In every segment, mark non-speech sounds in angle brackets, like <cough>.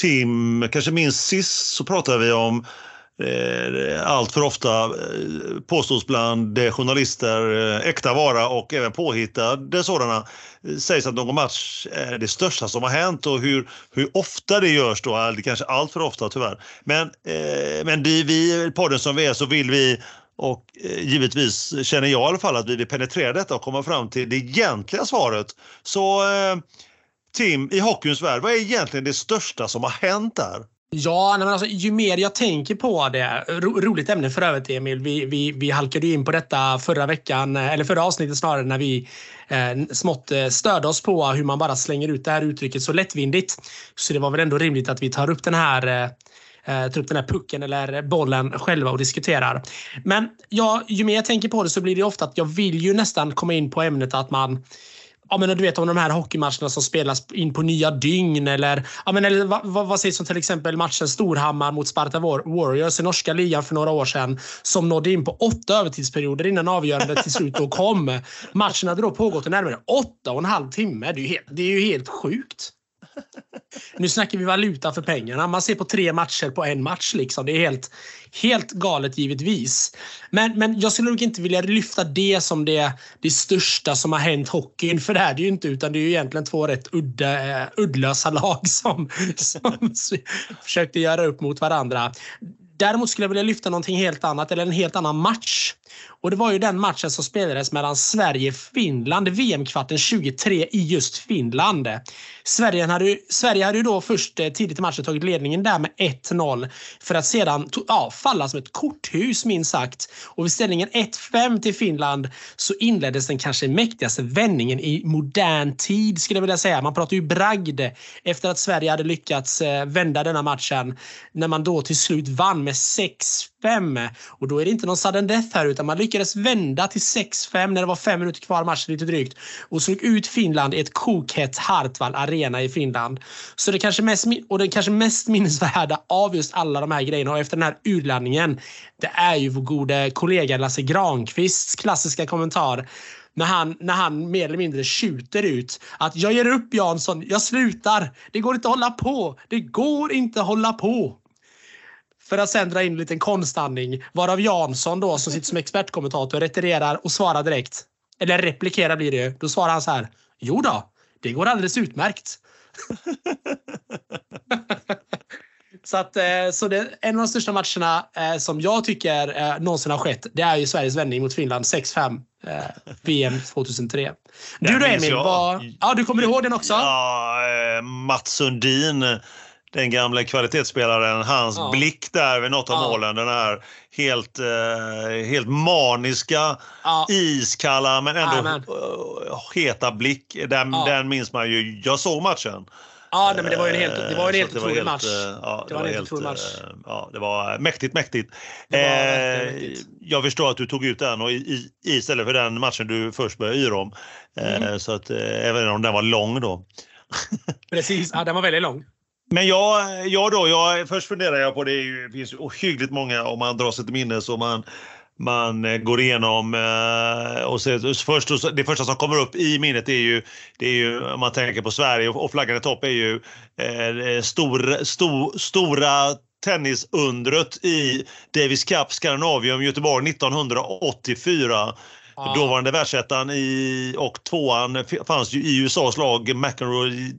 Tim, kanske minst sist så pratade vi om eh, allt för ofta eh, påstås bland journalister, eh, äkta vara och även påhittade sådana, eh, sägs att någon match är det största som har hänt och hur, hur ofta det görs då, det kanske allt för ofta tyvärr. Men, eh, men det, vi, podden som vi är så vill vi och givetvis känner jag i alla fall att vi vill penetrera detta och komma fram till det egentliga svaret. Så Tim, i hockeyns värld, vad är egentligen det största som har hänt där? Ja, men alltså, ju mer jag tänker på det. Ro, roligt ämne för övrigt Emil. Vi, vi, vi halkade in på detta förra veckan, eller förra avsnittet snarare, när vi eh, smått stödde störde oss på hur man bara slänger ut det här uttrycket så lättvindigt. Så det var väl ändå rimligt att vi tar upp den här eh, eh tar upp den här pucken eller bollen själva och diskuterar. Men ja, ju mer jag tänker på det så blir det ofta att jag vill ju nästan komma in på ämnet att man ja, men du vet om de här hockeymatcherna som spelas in på nya dygn eller, ja, men, eller vad, vad, vad sägs om till exempel matchen Storhammar mot Sparta Warriors i norska ligan för några år sedan som nådde in på åtta övertidsperioder innan avgörandet till slut då kom. Matchen hade då pågått i närmare åtta och en halv timme. Det är ju helt, det är ju helt sjukt. Nu snackar vi valuta för pengarna. Man ser på tre matcher på en match. Liksom. Det är helt, helt galet givetvis. Men, men jag skulle nog inte vilja lyfta det som det, det största som har hänt hockeyn. För det är det ju inte. Utan det är ju egentligen två rätt udda, uh, uddlösa lag som, som försökte göra upp mot varandra. Däremot skulle jag vilja lyfta någonting helt annat, eller en helt annan match. Och det var ju den matchen som spelades mellan Sverige-Finland, VM-kvarten 23 i just Finland. Sverige hade, Sverige hade ju då först eh, tidigt i matchen tagit ledningen där med 1-0 för att sedan ja, falla som ett korthus minst sagt. Och vid ställningen 1-5 till Finland så inleddes den kanske mäktigaste vändningen i modern tid skulle jag vilja säga. Man pratar ju bragd efter att Sverige hade lyckats eh, vända denna matchen när man då till slut vann med 6-5. Och då är det inte någon sudden death här utan man lyckades vända till 6-5 när det var fem minuter kvar av matchen lite drygt och slog ut Finland i ett kokhett Hartwall Arena i Finland. Så det kanske mest, och det kanske mest minnesvärda av just alla de här grejerna och efter den här urladdningen det är ju vår gode kollega Lasse Granqvists klassiska kommentar när han, när han mer eller mindre skjuter ut att jag ger upp Jansson, jag slutar. Det går inte att hålla på. Det går inte att hålla på. För att sen dra in en liten konstandning varav Jansson då som sitter som expertkommentator retirerar och svarar direkt. Eller replikerar blir det ju. Då svarar han så här. Jo då, det går alldeles utmärkt. <laughs> så att, eh, så det, en av de största matcherna eh, som jag tycker eh, någonsin har skett, det är ju Sveriges vändning mot Finland 6-5. VM 2003. Du då Emil, vad, ja, du kommer ihåg den också? Ja, Mats Sundin den gamla kvalitetsspelaren, hans ja. blick där vid något av ja. målen. Den här helt, eh, helt maniska, ja. iskalla men ändå Amen. heta blick. Den, den minns man ju. Jag såg matchen. Ja, nej, men det var ju en helt, det var en helt otrolig match. Ja, det, var en helt otrolig match. Ja, det var mäktigt, mäktigt. Eh, mäktigt. Jag förstår att du tog ut den och i, i, istället för den matchen du först började yra om. Eh, mm. Så att eh, även om den var lång då. <laughs> Precis, ja, den var väldigt lång. Men jag, jag då, jag, först funderar jag på det, det finns ohyggligt många om man drar sig till minnes och man, man går igenom eh, och så, först, det första som kommer upp i minnet är ju, det är ju om man tänker på Sverige och flaggan i topp är ju eh, eh, stor, stor, stora tennisundret i Davis Cup Scandinavium Göteborg 1984 Ja. Dåvarande världsettan i, och tvåan fanns ju i USAs lag, McEnroe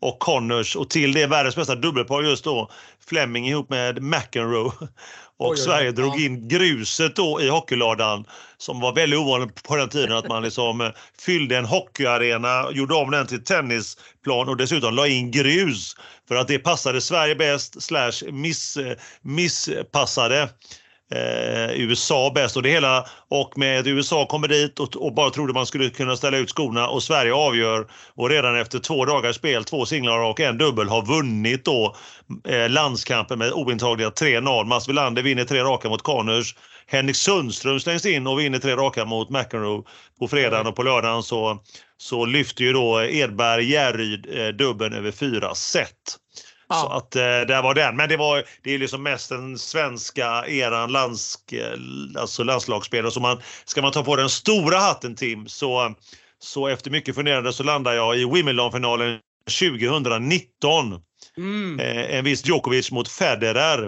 och Connors och till det världens bästa dubbelpar just då, Fleming ihop med McEnroe. Och oj, Sverige oj, drog ja. in gruset då i hockeyladan som var väldigt ovanligt på den tiden att man liksom eh, fyllde en hockeyarena, gjorde om den till tennisplan och dessutom la in grus för att det passade Sverige bäst slash miss, eh, misspassade eh, USA bäst och det hela och med USA kommer dit och, och, bara trodde man skulle kunna ställa ut skorna och Sverige avgör och redan efter två dagars spel, två singlar och en dubbel har vunnit då eh, landskampen med ointagliga 3-0. Mats Wilander vinner tre raka mot Connors. Henrik Sundström slängs in och vinner tre raka mot McEnroe på fredagen och på lördagen så, så lyfter ju då Edberg Järryd eh, dubben över fyra set. Ja. Så att eh, där var den. Men det var det är liksom mest den svenska eran landsk, eh, alltså landslagsspelare. Så man, ska man ta på den stora hatten Tim så, så efter mycket funderande så landar jag i Wimbledon-finalen 2019. Mm. Eh, en viss Djokovic mot Federer.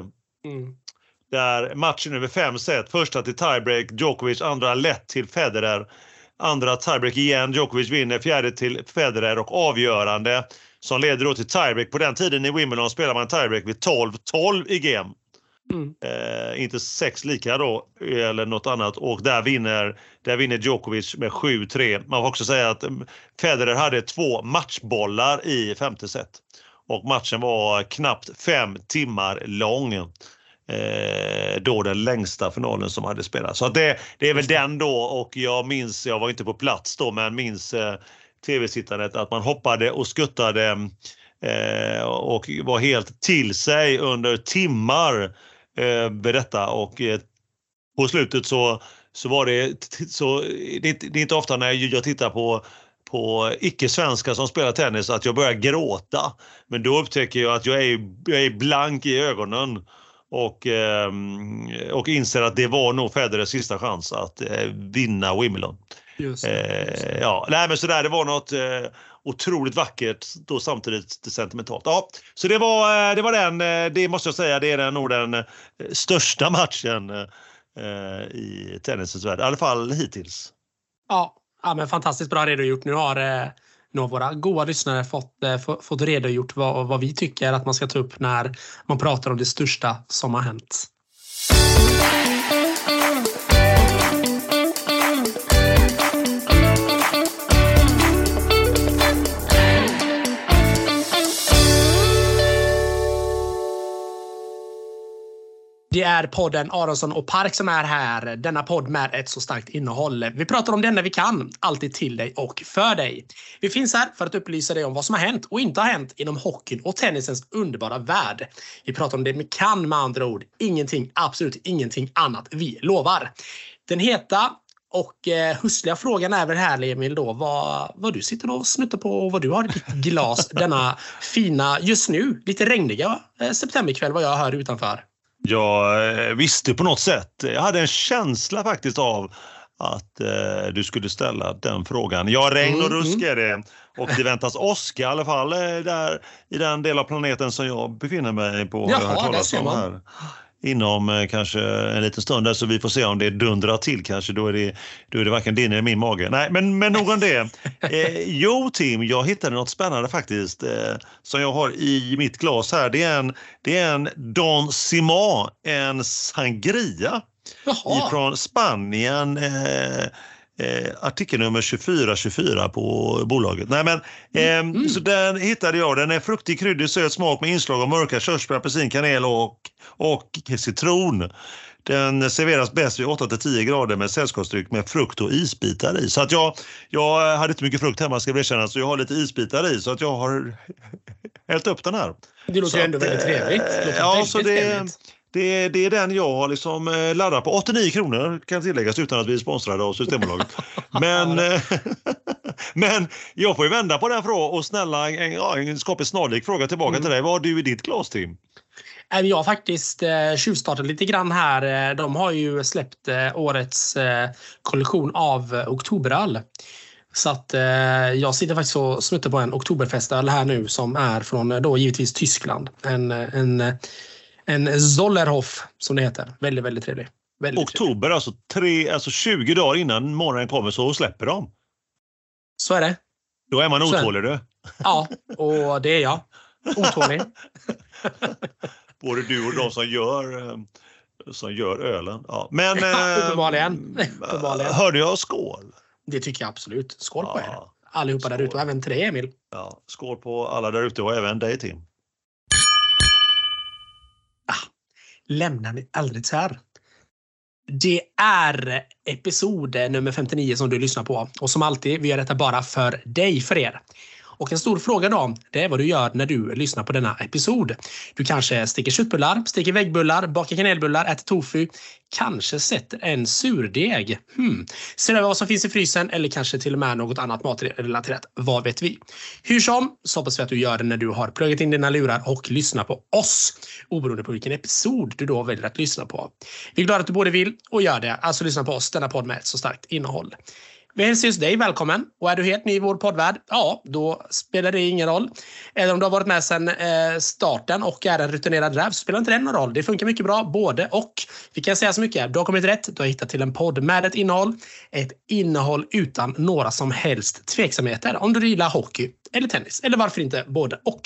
Mm. Där matchen över fem set. Första till tiebreak, Djokovic. Andra lätt till Federer. Andra tiebreak igen, Djokovic vinner. Fjärde till Federer och avgörande som leder då till tiebreak. På den tiden i Wimbledon spelar man tiebreak vid 12-12 i game. Mm. Eh, inte sex lika då eller något annat och där vinner, där vinner Djokovic med 7-3. Man får också säga att mm, Federer hade två matchbollar i femte set och matchen var knappt fem timmar lång. Eh, då den längsta finalen som hade spelats. Så det, det är väl den då och jag minns, jag var inte på plats då, men minns eh, tv-sittandet, att man hoppade och skuttade eh, och var helt till sig under timmar eh, med detta och eh, på slutet så, så var det, så, det, det är inte ofta när jag tittar på på icke-svenskar som spelar tennis att jag börjar gråta. Men då upptäcker jag att jag är, jag är blank i ögonen och, eh, och inser att det var nog Federers sista chans att eh, vinna Wimbledon. Just det, just det. Eh, ja, nej, men sådär, det var något eh, otroligt vackert då samtidigt sentimentalt. Ja, så det var, eh, det var den, eh, det måste jag säga, det är nog den största <laughs> matchen i tennisens värld, i alla fall hittills. Ja, ja men fantastiskt bra redogjort. Nu har, nu har våra goa lyssnare fått, fått redogjort vad, vad vi tycker att man ska ta upp när man pratar om det största som har hänt. Det är podden Aronsson och Park som är här. Denna podd med ett så starkt innehåll. Vi pratar om det enda vi kan, alltid till dig och för dig. Vi finns här för att upplysa dig om vad som har hänt och inte har hänt inom hockeyn och tennisens underbara värld. Vi pratar om det vi kan med andra ord. Ingenting, absolut ingenting annat. Vi lovar. Den heta och eh, hustliga frågan är väl här Emil då vad, vad du sitter och snuttar på och vad du har i ditt glas <laughs> denna fina, just nu lite regniga eh, septemberkväll vad jag hör utanför. Jag eh, visste på något sätt, jag hade en känsla faktiskt av att eh, du skulle ställa den frågan. Ja, regn och mm, rusk mm. är det och det väntas åska i alla fall eh, där, i den del av planeten som jag befinner mig på. Jaha, där ser man. Här inom eh, kanske en liten stund så vi får se om det dundrar till kanske. Då är det, då är det varken din eller min mage. Nej, men, men nog om det. <laughs> Eh, jo, Tim, jag hittade något spännande faktiskt eh, som jag har i mitt glas här. Det är en, det är en Don Simon, en sangria Jaha. från Spanien. Eh, eh, artikelnummer 2424 på bolaget. Nej, men, eh, mm. Så den hittade jag. Den är fruktig, kryddig, söt smak med inslag av mörka körsbär, apelsin, kanel och, och citron. Den serveras bäst vid 8-10 grader med sällskapsdryck med frukt och isbitar i. Så att jag, jag hade inte mycket frukt hemma ska jag erkänna, så jag har lite isbitar i så att jag har <laughs> hällt upp den här. Det låter så ändå att, väldigt trevligt. Det ja, så det, trevligt. Det, det är den jag liksom eh, laddar på. 89 kronor kan tilläggas utan att vi är sponsrade av Systembolaget. <laughs> Men, eh, <laughs> men jag får ju vända på den frågan och snälla en, en skapligt snarlik fråga tillbaka mm. till dig. Vad har du i ditt glas Tim? Äh, jag har faktiskt eh, tjuvstartat lite grann här. De har ju släppt årets kollektion av oktoberöl. Så att eh, jag sitter faktiskt och smuttar på en oktoberfestöl här nu som är från då givetvis Tyskland. En, en en Zollerhoff som det heter. Väldigt, väldigt trevlig. Väldigt Oktober, trevlig. alltså, tre, alltså 20 dagar innan morgonen kommer så släpper de. Så är det. Då är man otålig du. Ja, och det är jag. Otålig. <laughs> Både du och de som gör, eh, som gör ölen. Ja. Men uppenbarligen. uppenbarligen. Hörde jag skål? Det tycker jag absolut. Skål på ja. er. Allihopa skål. där ute och även till dig Emil. Ja, skål på alla där ute och även dig Tim. Lämnar ni aldrig här. Det är episod nummer 59 som du lyssnar på och som alltid, vi gör detta bara för dig, för er. Och en stor fråga då, det är vad du gör när du lyssnar på denna episod. Du kanske steker köttbullar, steker väggbullar, bakar kanelbullar, äter tofu, kanske sätter en surdeg. Hmm. Ser över vad som finns i frysen eller kanske till och med något annat matrelaterat. Vad vet vi? Hur som så hoppas vi att du gör det när du har pluggat in dina lurar och lyssnar på oss. Oberoende på vilken episod du då väljer att lyssna på. Vi är glada att du både vill och gör det. Alltså lyssna på oss, denna podd med ett så starkt innehåll. Vi hälsar just dig välkommen. Och är du helt ny i vår poddvärld, ja, då spelar det ingen roll. Eller om du har varit med sedan eh, starten och är en rutinerad räv så spelar inte det någon roll. Det funkar mycket bra, både och. Vi kan säga så mycket. Du har kommit rätt. Du har hittat till en podd med ett innehåll. Ett innehåll utan några som helst tveksamheter. Om du gillar hockey eller tennis, eller varför inte både och.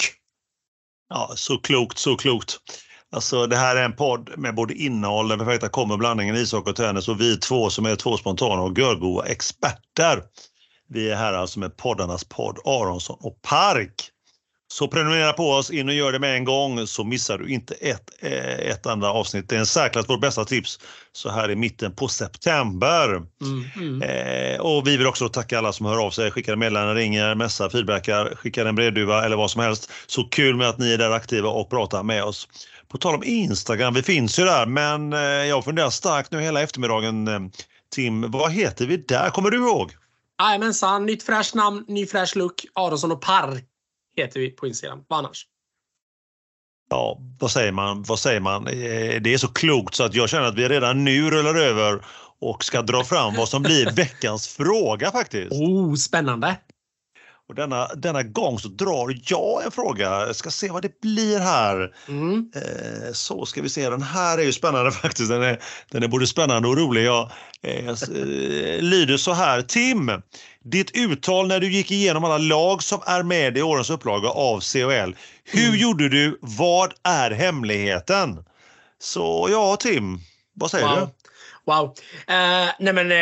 Ja, så klokt, så klokt. Alltså det här är en podd med både innehåll, den perfekta kommer blandningen ishockey och tennis och vi två som är två spontana och görgoa experter. Vi är här alltså med poddarnas podd Aronsson och Park. Så prenumerera på oss, in och gör det med en gång så missar du inte ett, eh, ett andra avsnitt. Det är en särklass vårt bästa tips så här i mitten på september. Mm, mm. Eh, och vi vill också tacka alla som hör av sig, skickar meddelanden, ringer, messar, feedbackar, skickar en brevduva eller vad som helst. Så kul med att ni är där aktiva och pratar med oss. På tal om Instagram, vi finns ju där men eh, jag funderar starkt nu hela eftermiddagen eh, Tim, vad heter vi där? Kommer du ihåg? Jajamensan, nytt fräscht namn, ny fräsch look. Aronsson och Park heter vi på Instagram. Vad annars? Ja, vad säger man? Vad säger man? Eh, det är så klokt så att jag känner att vi redan nu rullar över och ska dra fram vad som blir <laughs> veckans fråga faktiskt. Oh, spännande! Och denna, denna gång så drar jag en fråga. Jag ska se vad det blir här. Mm. Eh, så ska vi se. Den här är ju spännande <laughs> faktiskt. Den är, den är både spännande och rolig. Jag, eh, eh, lyder så här. Tim, ditt uttal när du gick igenom alla lag som är med i årens upplaga av CHL. Hur mm. gjorde du? Vad är hemligheten? Så ja, Tim, vad säger wow. du? Wow. Uh, nej men, uh,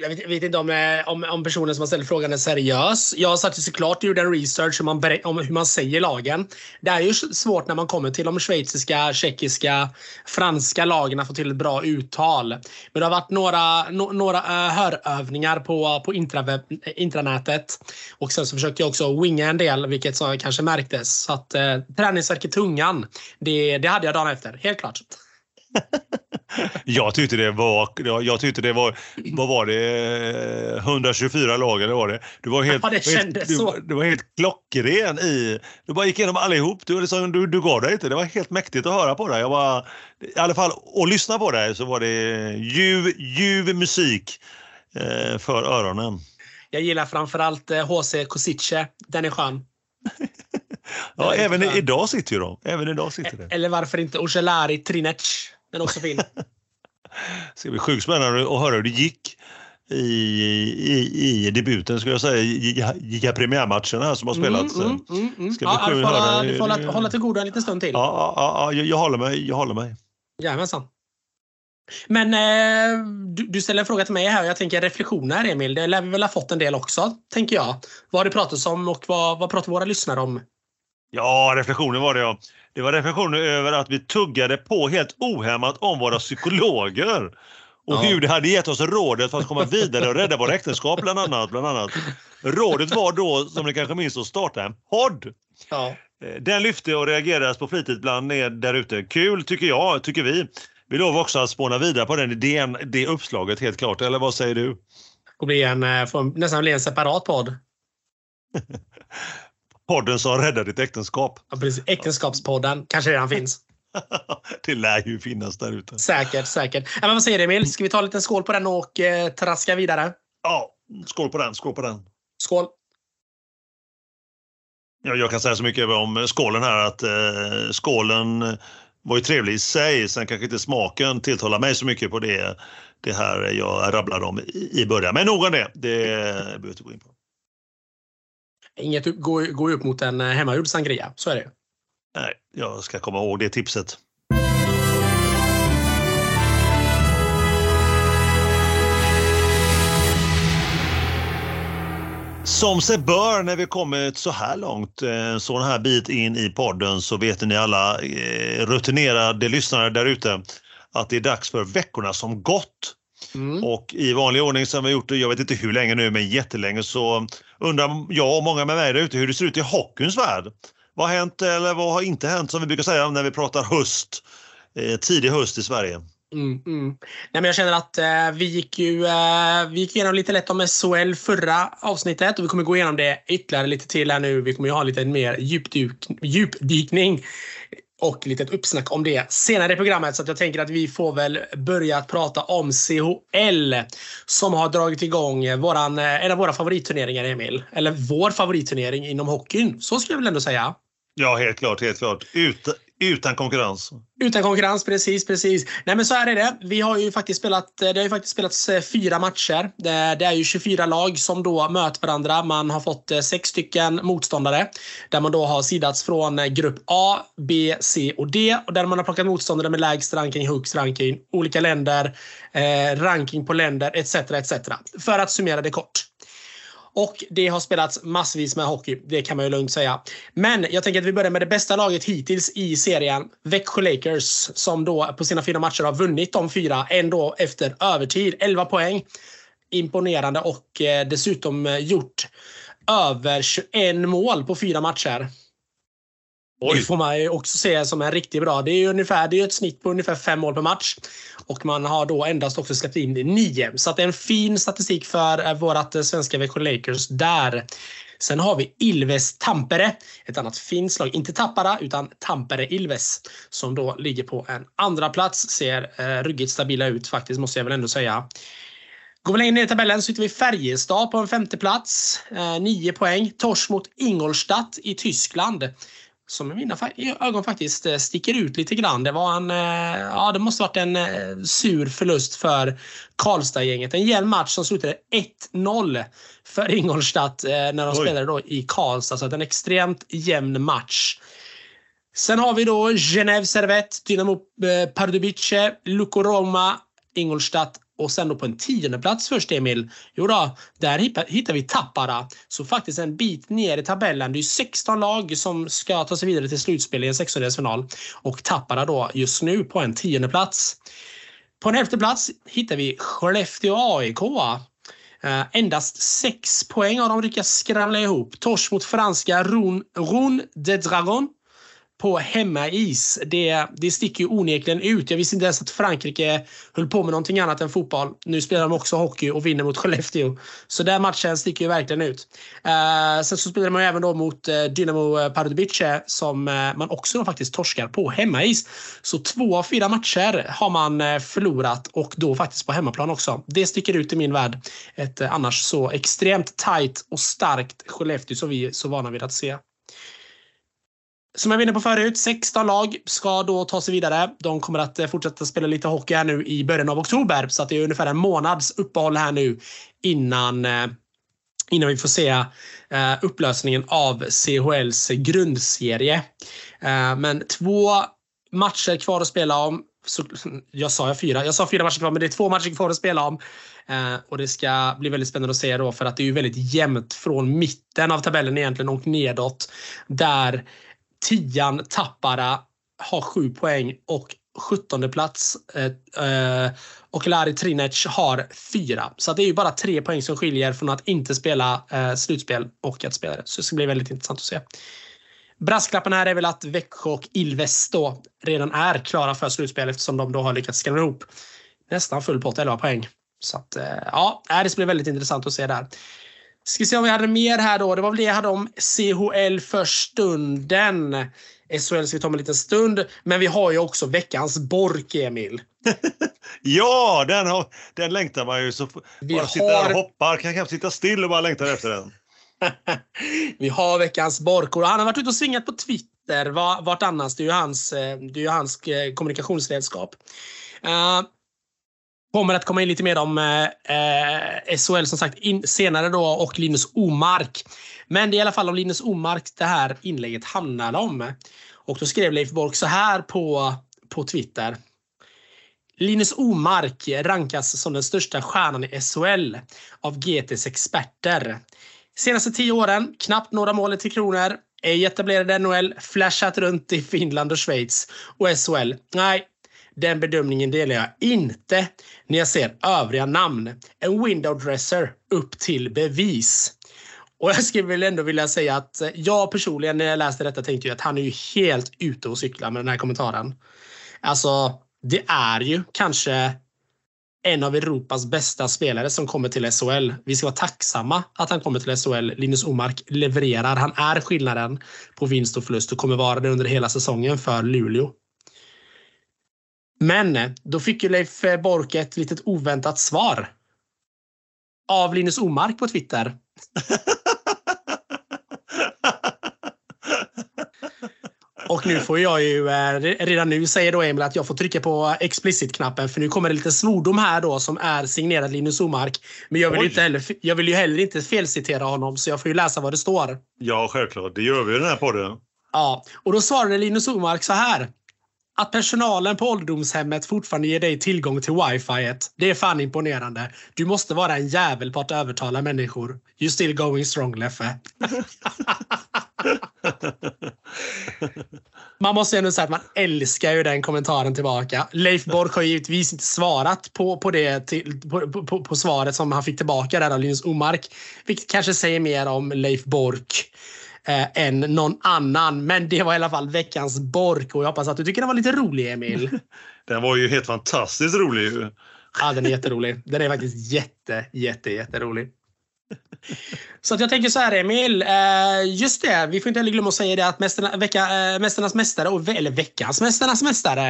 jag vet, vet, inte om, uh, om, om, personen som har ställt frågan är seriös. Jag satt ju såklart och gjorde en research om, man, om hur man säger lagen. Det är ju svårt när man kommer till de schweiziska, tjeckiska, franska lagen att få till ett bra uttal. Men det har varit några, no, några hörövningar på, på intraweb, intranätet. Och sen så försökte jag också winga en del, vilket så kanske märktes. Så att uh, träningsvärk i tungan, det, det hade jag dagen efter, helt klart jag tyckte det var, jag tyckte det var, vad var det, 124 lag eller var det? Du var helt, ja, det kändes helt, så. Du, du, var helt klockren i, du bara gick igenom allihop. Du, liksom, du, du gav dig inte. Det var helt mäktigt att höra på dig. Jag var, I alla fall att lyssna på dig så var det ljuv, ljuv musik eh, för öronen. Jag gillar framförallt HC eh, Kosice. Den är skön. <laughs> ja, även idag sitter ju de. Även idag sitter det. Eller varför inte Ocelari Trinec. Den är också fin. Det <laughs> ska bli sjukt spännande att höra hur det gick i, i, i debuten, skulle jag säga, i, i premiärmatcherna som har mm, spelats. Mm, mm, mm, Ska ja, du får, hålla, du får hålla, hålla till godo en liten stund till. Ja, ja, ja jag, jag håller mig. Jag håller mig. Jajamensan. Men eh, du, du, ställer en fråga till mig här och jag tänker reflektioner Emil. Det lär vi väl ha fått en del också, tänker jag. Vad har det pratats om och vad, vad pratar våra lyssnare om? Ja, reflektioner var det ja. Det var reflektioner över att vi tuggade på helt ohämmat om våra psykologer. Och ja. hur det hade gett oss rådet för att komma vidare och rädda våra äktenskap bland annat. Bland annat. Rådet var då, som ni kanske minns, att starta en podd. Ja. Eh, den lyfte och reagerades på flitigt bland er där ute. Kul tycker jag, tycker vi. Vi lovar också att spåna vidare på den idén, det uppslaget helt klart. Eller vad säger du? Det en, eh, nästan bli en separat podd. <laughs> podden som räddar ditt äktenskap. Ja, precis. Äktenskapspodden kanske redan <laughs> finns. det lär ju finnas där ute. Säkert, säkert. Ja, men vad säger du Emil? Ska vi ta en liten skål på den och eh, traska vidare? Ja, skål på den. Skål på den. Skål. Ja, jag kan säga så mycket om skålen här att eh, skålen var ju trevlig i sig. Sen kanske inte smaken tilltalar mig så mycket på det, det här jag rabblade om i, början. Men nog om det. Det behöver vi inte gå in på. Inget går, går upp mot en eh, hemmagjord sangria, så är det. Nej, jag ska komma ihåg det tipset. Som sig bör när vi kommit så här långt, eh, en sån här bit in i podden, så vet ni alla eh, rutinerade lyssnare där ute att det är dags för veckorna som gått. Mm. Och i vanlig ordning som vi har gjort det, jag vet inte hur länge nu, men jättelänge, så undrar jag och många med mig där ute hur det ser ut i hockeyns värld. Vad har hänt eller vad har inte hänt som vi brukar säga när vi pratar höst, eh, tidig höst i Sverige? Mm, mm. Nej, men jag känner att eh, vi, gick ju, eh, vi gick igenom lite lätt om SHL förra avsnittet och vi kommer gå igenom det ytterligare lite till här nu. Vi kommer ju ha lite mer djupdyk, djupdykning och lite uppsnack om det senare i programmet. Så jag tänker att vi får väl börja att prata om CHL som har dragit igång våran, eh, en av våra favoritturneringar, Emil. Eller vår favoritturnering inom hockeyn. Så skulle jag väl ändå säga. Ja, helt klart. Helt klart. Ut, utan konkurrens. Utan konkurrens, precis, precis. Nej men så är det. Vi har ju faktiskt spelat, eh, det har ju faktiskt spelats eh, fyra matcher. Det, det är ju 24 lag som då möter varandra. Man har fått eh, sex stycken motståndare. Där man då har sidats från grupp A, B, C och D. Och där man har plockat motståndare med lägst ranking, högst ranking, olika länder, eh, ranking på länder etc. etc. För att summera det kort. Och det har spelats massvis med hockey. Det kan man ju lugnt säga. Men jag tänker att vi börjar med det bästa laget hittills i serien. Växjö Lakers som då på sina fyra matcher har vunnit de fyra. Ändå efter övertid. 11 poäng. Imponerande och eh, dessutom eh, gjort över 21 mål på fyra matcher. Oj. Det får man ju också se som en riktigt bra. Det är ju ungefär, det är ett snitt på ungefär fem mål per match. Och man har då endast också släppt in nio. Så det är en fin statistik för eh, vårt eh, svenska Växjö Lakers där. Sen har vi Ilves Tampere, ett annat fint slag. Inte Tappara, utan Tampere Ilves. Som då ligger på en andra plats. Ser eh, ruggigt stabila ut faktiskt, måste jag väl ändå säga. Går vi längre ner i tabellen så hittar vi Färjestad på en femte plats. Eh, nio poäng. Tors mot Ingolstadt i Tyskland som i mina ögon faktiskt eh, sticker ut lite grann. Det var en, eh, ja det måste varit en eh, sur förlust för Karlstad-gänget. En jämn match som slutade 1-0 för Ingolstadt när de Oj. spelade då i Karlstad. Så en extremt jämn match. Sen har vi då Genève Servette, Dynamo Pardubice, Luco Roma, Ingolstadt och sen då på en tionde plats först Emil. Jo då, där hittar vi Tappara. Så faktiskt en bit ner i tabellen. Det är 16 lag som ska ta sig vidare till slutspel i en sextondelsfinal. Och Tappara då just nu på en tionde plats. På en elfte plats hittar vi Skellefteå AIK. Uh, eh, endast 6 poäng har de lyckats skramla ihop. Torsk mot franska Ron, Ron de Dragon på hemmais. Det, det sticker ju onekligen ut. Jag visste inte ens att Frankrike höll på med någonting annat än fotboll. Nu spelar de också hockey och vinner mot Skellefteå. Så den matchen sticker ju verkligen ut. Uh, sen så spelar man ju även då mot uh, Dynamo eh, Pardubice som uh, man också då faktiskt torskar på hemmais. Så två av fyra matcher har man förlorat och då faktiskt på hemmaplan också. Det sticker ut i min värld. Ett annars så extremt tajt och starkt Skellefteå som vi är så vana vid att se. Som jag var inne på förut, 16 lag ska då ta sig vidare. De kommer att eh, fortsätta spela lite hockey här nu i början av oktober. Så att det är ungefär en månads uppehåll här nu innan, eh, innan vi får se eh, upplösningen av CHLs grundserie. Men två matcher kvar att spela om. Jag sa jag fyra. Jag sa fyra matcher kvar, men det är två matcher kvar att spela om. och det ska bli väldigt spännande att se då för att det är ju väldigt jämnt från mitten av tabellen egentligen och nedåt. Där tian Tappara har 7 poäng och 17 plats. Eh, eh och Lari Trinec har 4 Så det är ju bara 3 poäng som skiljer från att inte spela eh, slutspel och att spela det. Så det ska bli väldigt intressant att se. Brasklappen här är väl att Växjö och Ilves då redan är klara för slutspel eftersom de då har lyckats skrämma ihop nästan full pott, 11 poäng. Så att, eh, ja, det ska bli väldigt intressant att se där. Ska se om vi hade mer här då. Det var väl det jag hade om CHL för stunden. SHL ska vi ta om en liten stund. Men vi har ju också veckans Bork, Emil. <laughs> ja, den, har, den längtar man ju. Så vi bara har... sitta och hoppa. Kan knappt sitta still och bara längta efter den. <laughs> vi har veckans Bork. Och han har varit ute och svingat på Twitter vart annars. Det är ju hans, eh, det är ju hans eh, kommunikationsredskap. Uh, kommer att komma in lite mer om eh, eh SHL som sagt in, senare då och Linus Omark. Men det är i alla fall om Linus Omark det här inlägget handlar om. Och då skrev Leif Bork så här på, på Twitter. Linus Omark rankas som den största stjärnan i SHL av GTs experter. Senaste tio åren, knappt några mål i Tre Kronor, ej etablerade NHL, flashat runt i Finland och Schweiz och SHL. Nej, den bedömningen delar jag inte när jag ser övriga namn. En window dresser upp till bevis. Och jag skulle väl ändå vilja säga att eh, jag personligen när jag läste detta tänkte jag att han är ju helt ute och cyklar med den här kommentaren. Alltså, det är ju kanske en av Europas bästa spelare som kommer till SHL. Vi ska vara tacksamma att han kommer till SHL. Linus Omark levererar. Han är skillnaden på vinst och förlust och kommer vara det under hela säsongen för Luleå. Men då fick ju Leif Bork ett litet oväntat svar. Av Linus Omark på Twitter. <laughs> Och nu får jag ju eh, redan nu säger då Emil att jag får trycka på explicit-knappen för nu kommer det lite svordom här då som är signerad Linus Omark. Men jag vill, inte heller, jag vill ju heller inte felcitera honom så jag får ju läsa vad det står. Ja, självklart. Det gör vi i den här podden. Ja, och då svarade Linus Omark så här. Att personalen på ålderdomshemmet fortfarande ger dig tillgång till wifi. Det är fan imponerande. Du måste vara en jävel på att övertala människor. You still going strong, Leffe. <laughs> man måste ändå säga att man älskar ju den kommentaren tillbaka. Leif Bork har givetvis inte svarat på, på, det till, på, på, på, svaret som han fick tillbaka där av Linus Omark. Vilket kanske säger mer om Leif Bork eh, än någon annan. Men det var i alla fall veckans Bork och jag hoppas att du tycker den var lite rolig Emil. <laughs> den var ju helt fantastiskt rolig. Ja, den är jätterolig. Den är faktiskt jätte, jätte, jätterolig. Så att jag tänker så här Emil. Eh, just det, vi får inte heller glömma att säga det att mästarna, vecka, äh, Mästarnas mästare, eller veckans Mästarnas mästare.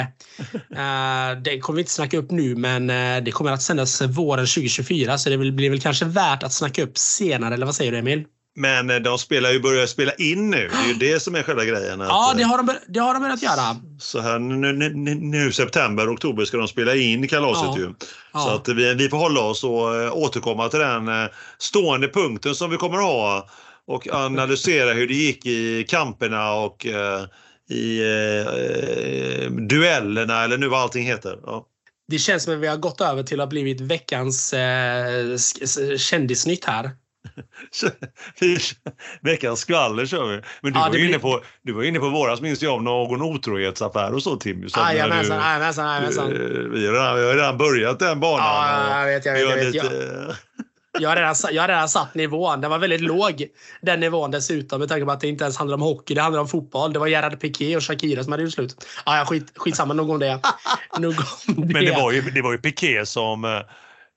Äh, <laughs> det kommer vi inte snacka upp nu men det kommer att sändas våren 2024 så det blir väl kanske värt att snacka upp senare eller vad säger du Emil? Men eh, de spelar ju börjar spela in nu. Det är ju det som är själva grejen. Att, ja, det har, de, det har de börjat göra. Så här nu, nu, nu september, oktober ska de spela in kalaset ja. ju. Ja. Så att vi, vi får hålla oss och äh, återkomma till den stående punkten som vi kommer att ha och analysera hur det gick i kamperna och i duellerna eller nu vad allting heter. Ja. Det känns som att vi har gått över till att ha blivit veckans eh, kändisnytt här. <laughs> Veckans skvaller kör vi. Men du, ja, var, blir... inne på, du var inne på våras minns jag om någon otrohetsaffär och så Tim. Jajamensan, jajamensan. Vi har redan börjat den banan. Ja, jag vet, jag vet. Jag, vet. Lite... Jag har, redan, jag har redan satt nivån. Den var väldigt låg, den nivån dessutom. Med tanke på att det inte ens handlar om hockey, det handlar om fotboll. Det var Gerard Piqué och Shakira som hade gjort slut. Ja, skit, skitsamma, nog om det. <laughs> nog om det. Men det var ju, det var ju Piqué som eh,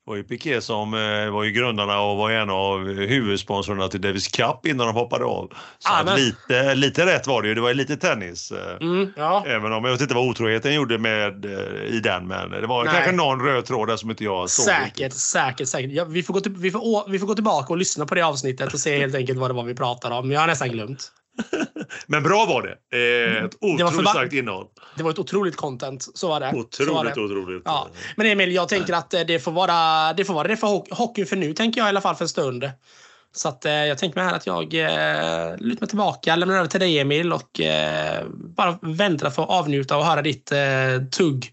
var ju Piqué som eh, var ju grundarna och var en av huvudsponsorerna till Davis Cup innan de hoppade av. Så ah, lite, lite rätt var det ju. Det var ju lite tennis. Eh, mm, ja. Även om jag vet inte vad otroheten gjorde med, eh, i den. Men det var Nej. kanske någon röd tråd där som inte jag såg. Säkert, säkert, säkert. Ja, vi, får gå till, vi, får, vi får gå tillbaka och lyssna på det avsnittet och se helt enkelt vad det var vi pratade om. Jag har nästan glömt. <laughs> Men bra var det. Eh, ett otroligt starkt innehåll. Det var ett otroligt content. Så var det. Otroligt, var det. otroligt. Ja. Men Emil, jag tänker att eh, det får vara det, får vara det för hockeyn för nu, tänker jag i alla fall för en stund. Så att, eh, jag tänker mig här att jag eh, lutar mig tillbaka, lämnar över till dig Emil och eh, bara väntar för att avnjuta och höra ditt eh, tugg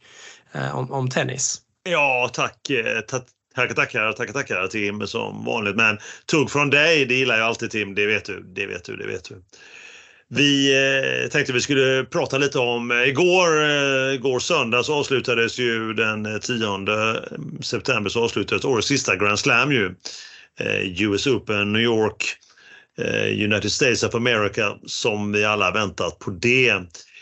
om, om tennis. Ja, tack. Tackar, tackar, tackar, tackar Tim som vanligt. Men tugg från dig, det gillar jag alltid Tim. Det vet du, det vet du, det vet du. Vi eh, tänkte vi skulle prata lite om eh, igår, eh, igår söndag så avslutades ju den eh, 10 september så avslutades årets sista Grand Slam ju. Eh, US Open New York, eh, United States of America som vi alla väntat på det.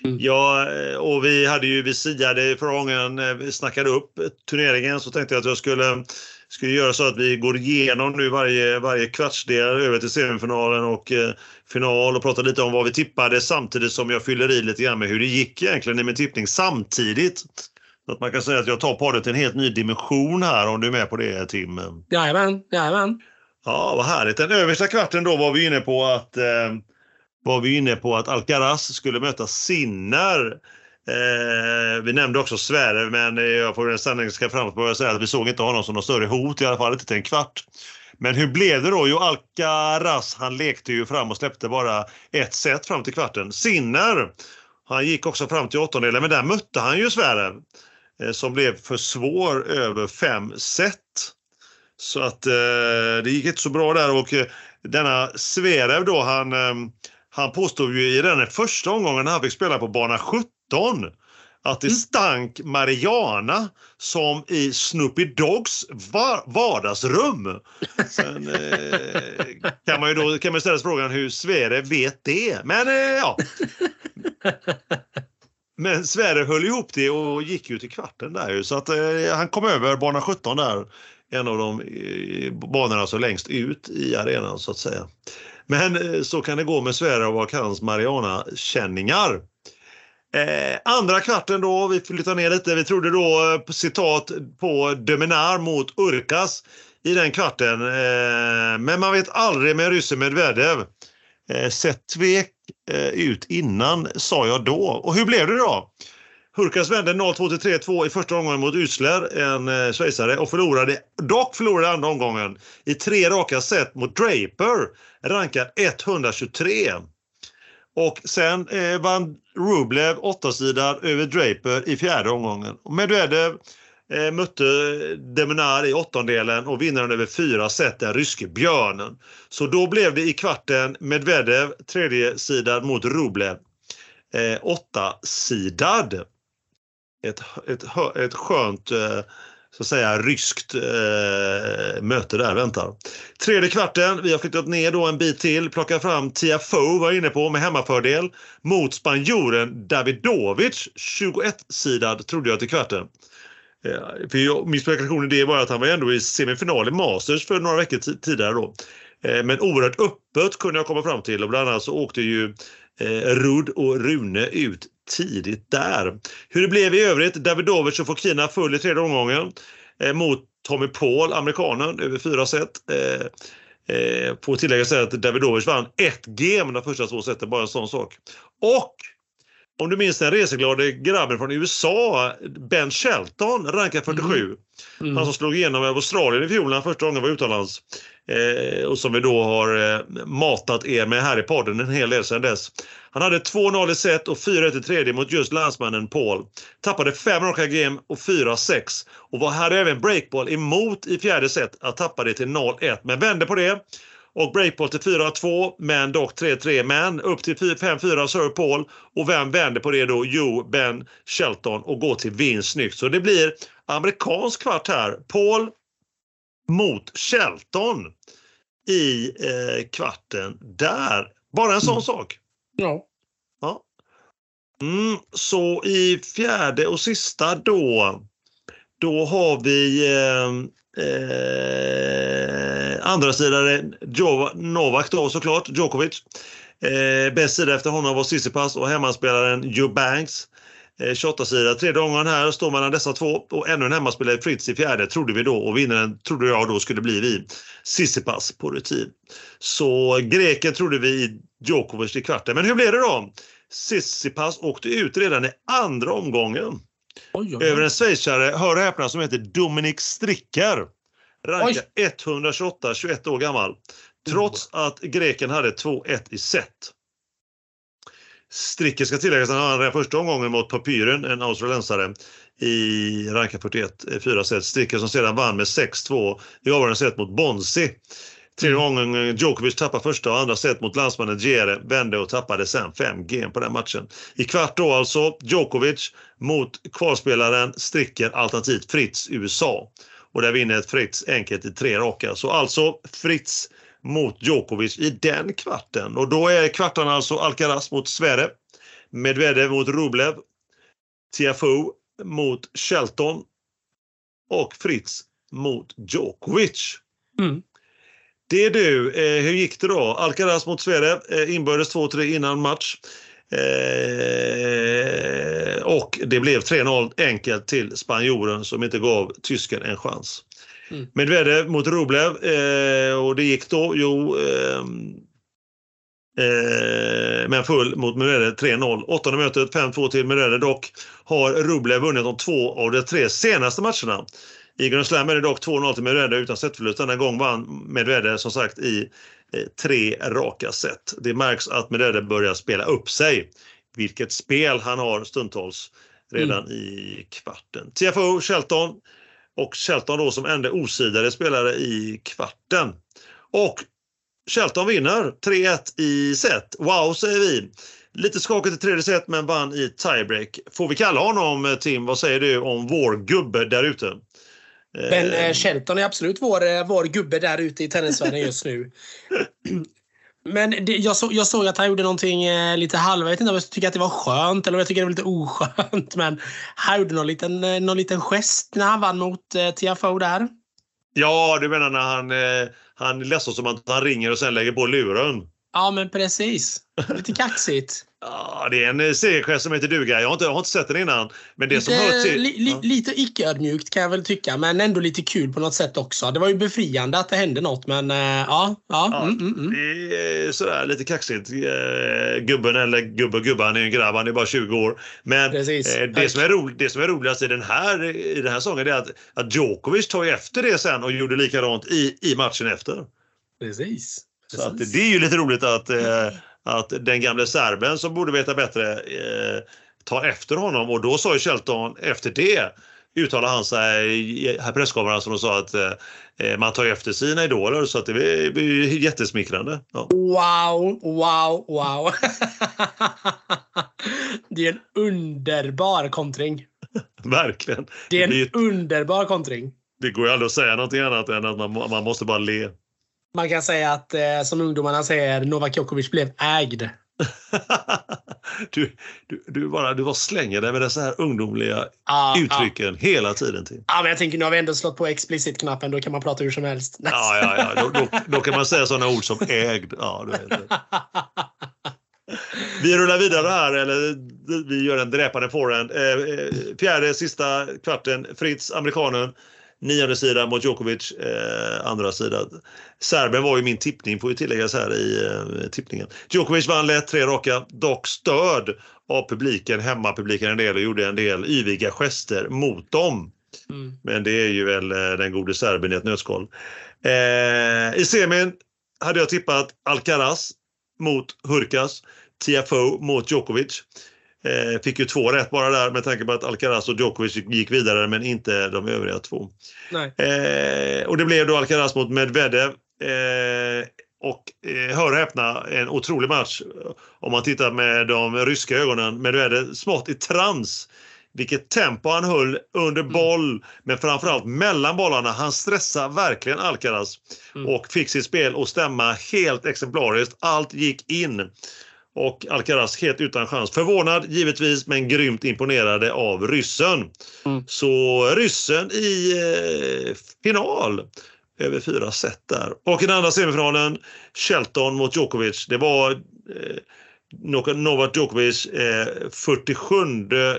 Mm. Ja, och vi hade ju, vi siade förra gången vi snackade upp turneringen så tänkte jag att jag skulle skulle göra så att vi går igenom nu varje, varje kvartsdel över till semifinalen och eh, final och pratar lite om vad vi tippade samtidigt som jag fyller i lite grann med hur det gick egentligen i min tippning samtidigt. Så att man kan säga att jag tar podden till en helt ny dimension här om du är med på det Tim. Jajamän, jajamän. Ja, vad härligt. Den översta kvarten då var vi inne på att eh, var vi inne på att Alcaraz skulle möta Sinner. Eh, vi nämnde också Sverre, men jag får nästan ska framåt säga att vi såg inte honom som något större hot, i alla fall inte till en kvart. Men hur blev det då? Jo, Alcaraz, han lekte ju fram och släppte bara ett set fram till kvarten. Sinner, han gick också fram till åttondelen, men där mötte han ju Sverre eh, som blev för svår över fem set. Så att eh, det gick inte så bra där och eh, denna Zverev då, han, eh, han påstod ju i den första omgången när han fick spela på bana 17 att det mm. stank Mariana som i Snoopy Dogs vardagsrum. Sen eh, kan man ju då kan man ställa sig frågan hur Sverre vet det. Men eh, ja. men Sverre höll ihop det och gick ju till kvarten där ju. Så att eh, han kom över bana 17 där. En av de eh, banorna så längst ut i arenan så att säga. Men eh, så kan det gå med Sverige och hans Mariana-känningar. Eh, andra kvarten då, vi flyttar ner lite. Vi trodde då eh, citat på Deminar mot Urkas i den kvarten. Eh, men man vet aldrig med ryssen Medvedev. Eh, sett tvek eh, ut innan, sa jag då. Och hur blev det då? Hurkas vände 0-2 till 3-2 i första omgången mot Ysler, en eh, schweizare, och förlorade, dock förlorade andra omgången i tre raka set mot Draper, rankad 123. Och sen eh, vann Rublev åttasidad över Draper i fjärde omgången. Medvedev eh, mötte Demenar i åttondelen och vinnaren över fyra set den ryske björnen. Så då blev det i kvarten Medvedev tredje sidan mot Rublev eh, åttasidad. Ett, ett, ett skönt eh, så att säga ryskt eh, möte där väntar. Tredje kvarten, vi har flyttat ner då en bit till, plockar fram Tiafoe var jag inne på med hemmafördel mot spanjoren Davidovic, 21-sidad trodde jag till kvarten. Eh, för jag, min spekulation i det var att han var ändå i semifinal i Masters för några veckor tidigare då. Eh, men oerhört öppet kunde jag komma fram till och bland annat så åkte ju eh, Rudd och Rune ut tidigt där. Hur det blev i övrigt, Davidovic och Fokina full i tredje omgången eh, mot Tommy Paul, amerikanen, över fyra set. Eh, eh, på tilläggas att Davidovic vann ett game de första två seten, bara en sån sak. Och om du minns den reseglade grabben från USA, Ben Shelton, rankad 47. Mm. Mm. Han som slog igenom Australien i fjol när han första gången var utomlands. Eh, och som vi då har eh, matat er med här i podden en hel del sedan dess. Han hade 2-0 i set och 4-1 i tredje mot just landsmannen Paul. Tappade fem raka game och 4-6 och var, hade även breakball emot i fjärde set att tappa det till 0-1 men vände på det och breakball till 4-2 men dock 3-3 men upp till 5-4 Sir Paul och vem vänder på det då? Jo, Ben Shelton och går till vinst snyggt. Så det blir amerikansk kvart här. Paul mot Shelton i eh, kvarten där. Bara en sån mm. sak. Ja. ja. Mm, så i fjärde och sista då, då har vi eh, eh, andra sidan Novak då såklart, Djokovic. Eh, bäst sida efter honom var Tsitsipas och hemmaspelaren Joe Banks. Eh, 28-sida. Tredje gången här står mellan dessa två och ännu en hemmaspelare Fritz i fjärde trodde vi då och vinnaren trodde jag då skulle bli vi. Sissipas på rutin. Så greken trodde vi Djokovic i kvarten. Men hur blev det då? Sissipas åkte ut redan i andra omgången. Oj, oj, Över en schweizare, hör och häpna, som heter Dominik Stricker. Rankad 128, 21 år gammal. Trots att greken hade 2-1 i set. Stricker ska tilläggas att han vann första omgången mot Papyren, en australiensare, i ranka 41, 4 set. Stricker som sedan vann med 6-2 i avgörande set mot Bonsi. Tredje gången eh, Djokovic tappar första och andra set mot landsmannen Djere, vände och tappade sen fem game på den matchen. I kvart då alltså Djokovic mot kvalspelaren Stricker alternativt Fritz USA. Och där vinner Fritz enkelt i tre raka. Så alltså Fritz mot Djokovic i den kvarten. Och då är kvartarna alltså Alcaraz mot Sverre, Medvedev mot Rublev, Tiafoe mot Shelton och Fritz mot Djokovic. Mm. Det är du. Eh, hur gick det då? Alcaraz mot Sverre, eh, inbördes 2-3 innan match. Eh, och det blev 3-0 enkelt till spanjoren som inte gav tysken en chans. Mm. Medvedev mot Rublev eh, och det gick då, jo, ehm, eh, men full mot Medvedev 3-0. Åttonde mötet 5-2 till Medvedev dock har Rublev vunnit de två av de tre senaste matcherna. I Grand Slam är det dock 2-0 till Medvedev utan setförlust. Denna gång vann Medvedev som sagt i eh, tre raka set. Det märks att Medvedev börjar spela upp sig. Vilket spel han har stundtals redan mm. i kvarten. TFO Shelton och Shelton då som enda osidade spelare i kvarten. Och Shelton vinner 3-1 i set. Wow, säger vi. Lite skakigt i tredje set men vann i tiebreak. Får vi kalla honom, Tim, vad säger du om vår gubbe där ute? Ben eh, Shelton är absolut vår, eh, vår gubbe där ute i tennisvärlden just nu. <clears throat> Men det, jag, så, jag såg att han gjorde någonting eh, lite halv... Jag vet inte om jag tycker att det var skönt eller om jag tycker det var lite oskönt. <laughs> Men han gjorde någon liten, eh, någon liten gest när han vann mot eh, TFO där. Ja, du menar när han, eh, han låtsas som att han ringer och sen lägger på luren? Ja, men precis. Lite kaxigt. <laughs> Ja, det är en eh, segergest som heter duga. Jag har, inte, jag har inte sett den innan. Men det lite, som hör till... Li, li, ja. Lite icke-ödmjukt kan jag väl tycka, men ändå lite kul på något sätt också. Det var ju befriande att det hände något, men uh, ja. ja, Ja, mm, mm, mm. Det är sådär lite kaxigt. Eh, Gubben, eller gubbe gubbe, han är ju en grabb, han är bara 20 år. Men Precis. eh, det, som är ro, det som är roligast i den här, i den här sången är att, att Djokovic tar efter det sen och gjorde likadant i, i matchen efter. Precis. Så att Precis. det är ju lite roligt att, eh, att den gamle serben som borde veta bättre eh, tar efter honom och då sa ju Shelton efter det uttalade han sig i presskonferensen och sa att eh, man tar efter sina idoler så att det blir jättesmickrande. Ja. Wow, wow, wow. <laughs> det är en underbar kontring. <laughs> Verkligen. Det är en blir- underbar kontring. det går ju aldrig att säga någonting annat än att man, man måste bara le. Man kan säga att, eh, som ungdomarna säger, Novak Djokovic blev ägd. <laughs> du, du, du, bara, du bara slänger dig med dessa här ungdomliga Ja, uttrycken hela tiden. Till. Ja, men jag tänker nu har vi ändå slått på explicit-knappen. Då kan man prata hur som helst. Ja, ja, ja. Då, då, då kan man säga sådana ord som ägd. Ja, du vet. <laughs> Vi rullar vidare här, eller vi gör en dräpande forehand. Eh, eh, fjärde, sista kvarten. Fritz, amerikanen. Nionde sida mot Djokovic, eh, andra sida. Serben var ju min tippning, får ju tilläggas här i eh, tippningen. Djokovic vann lätt, tre raka, dock stöd av publiken, hemmapubliken en del och gjorde en del yviga gester mot dem. Mm. Men det är ju väl eh, den gode serben i ett nötskal. Eh, I semin hade jag tippat Alcaraz mot Hurkas, Tiafoe mot Djokovic. Eh, fick ju två rätt bara där med tanke på att Alcaraz och Djokovic gick vidare men inte de övriga två. Eh, och det blev då Alcaraz mot Medvedev. Eh, och eh, hör och häpna, en otrolig match om man tittar med de ryska ögonen. Medvedev smått i trans. Vilket tempo han höll under boll, men framförallt mellan bollarna. Han stressar verkligen Alcaraz Mm. och fick sitt spel att stämma helt exemplariskt. Allt gick in. Och Alcaraz helt utan chans. Förvånad givetvis, men grymt imponerade av ryssen. Mm. Så ryssen i eh, final över fyra set där. Och i den andra semifinalen, Shelton mot Djokovic. Det var eh, Novak- Djokovic eh, 47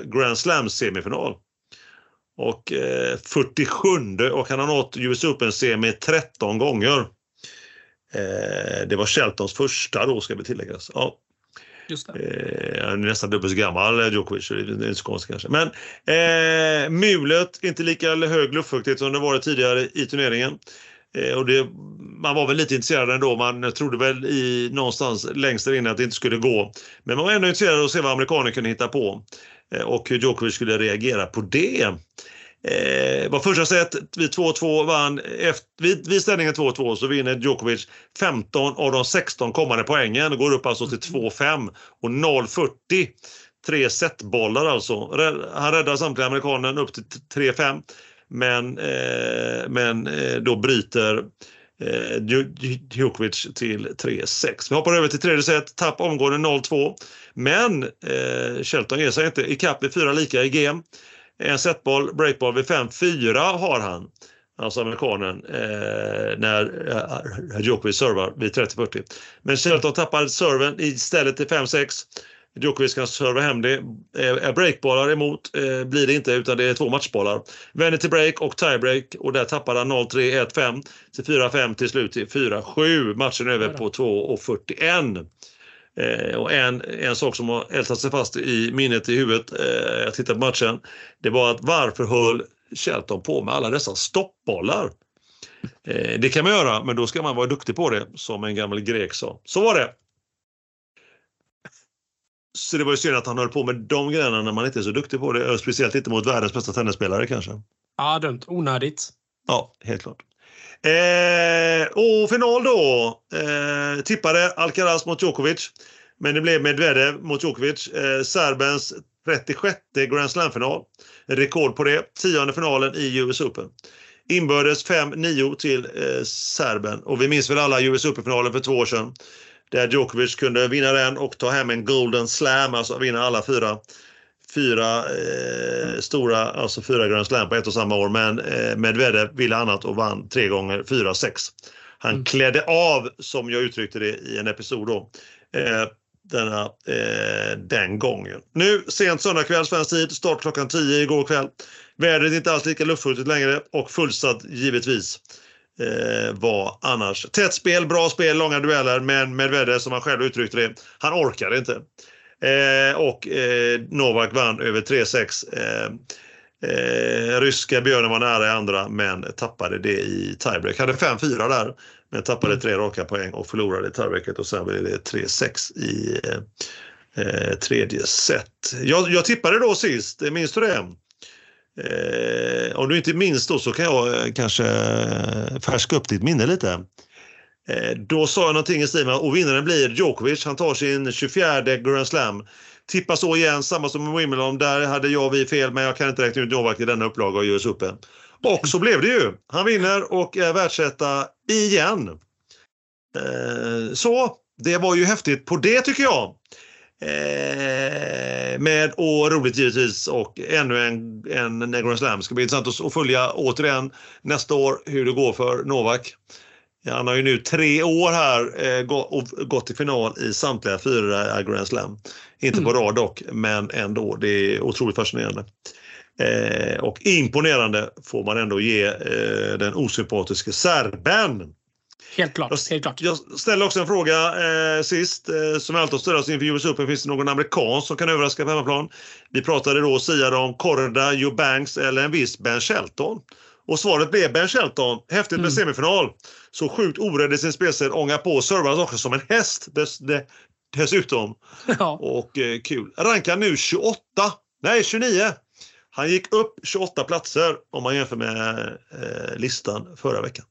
Grand Slam semifinal. Och eh, 47 och han har nått US Open-semi 13 gånger. Eh, det var Sheltons första då ska vi tilläggas. Ja. Eh, han är nästan dubbelt så gammal, eh, Djokovic, så det är inte så konstigt kanske. Men eh, mulet, inte lika hög luftfuktighet som det varit tidigare i turneringen. Eh, och det, man var väl lite intresserad ändå, man trodde väl i någonstans längst där inne att det inte skulle gå. Men man var ändå intresserad av att se vad amerikaner kunde hitta på eh, och hur Djokovic skulle reagera på det. Eh, var första set vid 2-2 vann. Efter, vid, vid ställningen 2-2 så vinner Djokovic 15 av de 16 kommande poängen. Går upp alltså till 2-5 och 0-40. Tre setbollar alltså. Han räddar samtliga amerikanen upp till 3-5. Men, eh, men eh, då bryter eh, Djo- Djo- Djokovic till 3-6. Vi hoppar över till tredje set. Tapp omgående 0-2. Men eh, Shelton ger sig inte. Ikapp vid fyra lika i game. En setboll, breakboll vid 5-4 har han. Alltså amerikanen eh, när eh, Djokovic servar vid 30-40. Men Shelton tappar serven istället till 5-6. Djokovic kan serva hem det. Eh, Är breakbollar emot eh, blir det inte utan det är två matchbollar. Vänder till break och tiebreak och där tappar han 0-3, 1-5 till 4-5 till slut till 4-7. Matchen är över på 2.41. Eh, och en, en sak som har ältat sig fast i minnet i huvudet, eh, jag tittade på matchen, det var att varför höll Shelton på med alla dessa stoppbollar? Eh, det kan man göra, men då ska man vara duktig på det, som en gammal grek sa. Så var det! Så det var ju synd att han höll på med de grejerna när man inte är så duktig på det, speciellt inte mot världens bästa tennisspelare kanske. Ja, dumt. Onödigt. Ja, helt klart. Eh, och final då. Eh, tippade Alcaraz mot Djokovic. Men det blev Medvedev mot Djokovic. Eh, Serbens 36 Grand Slam-final. Rekord på det. Tionde finalen i US Open. Inbördes 5-9 till eh, Serben. Och vi minns väl alla US Open-finalen för två år sedan. där Djokovic kunde vinna den och ta hem en Golden Slam, alltså vinna alla fyra fyra eh, stora, alltså fyra Grand Slam på ett och samma år. Men eh, Medvedev ville annat och vann tre gånger, fyra, sex. Han mm. klädde av, som jag uttryckte det i en episod då, eh, denna, eh, den gången. Nu sent söndagkväll svensk tid, start klockan 10 igår kväll. Vädret är inte alls lika luftfuktigt längre och fullsatt givetvis eh, var annars. Tätt spel, bra spel, långa dueller, men Medvedev som han själv uttryckte det, han orkade inte. Eh, och eh, Novak vann över 3-6. Eh, eh, ryska björnen var nära i andra men tappade det i tiebreak. Hade 5-4 där men tappade tre raka poäng och förlorade i tiebreaket och sen blev det 3-6 i eh, tredje set. Jag, jag tippade då sist, minns du det? Eh, om du inte minns då så kan jag kanske färska upp ditt minne lite. Eh, då sa jag någonting i stil med och vinnaren blir Djokovic. Han tar sin 24 Grand Slam. Tippar så igen, samma som med Wimbledon. Där hade jag och vi fel, men jag kan inte räkna ut Novak i denna upplaga av US Open. Och så blev det ju. Han vinner och är världsetta igen. Eh, så det var ju häftigt på det tycker jag. Eh, med och roligt givetvis och ännu en, en Grand Slam. Det ska bli intressant att följa återigen nästa år hur det går för Novak. Han har ju nu tre år här eh, gått till final i samtliga fyra Grand Slam. Inte på mm. rad dock, men ändå. Det är otroligt fascinerande. Eh, och imponerande får man ändå ge eh, den osympatiske serben. Helt klart. Jag, helt klart. jag ställde också en fråga eh, sist eh, som alltid ställs inför US Open. Finns det någon amerikan som kan överraska på hemmaplan? Vi pratade då siade om Korda, Joe Banks eller en viss Ben Shelton. Och svaret blev Ben Shelton. Häftigt med mm. semifinal. Så sjukt orädd i sin spelstil, ångar på och servar också som en häst dess, dess, dessutom. Ja. Och eh, kul. Rankar nu 28. Nej, 29. Han gick upp 28 platser om man jämför med eh, listan förra veckan.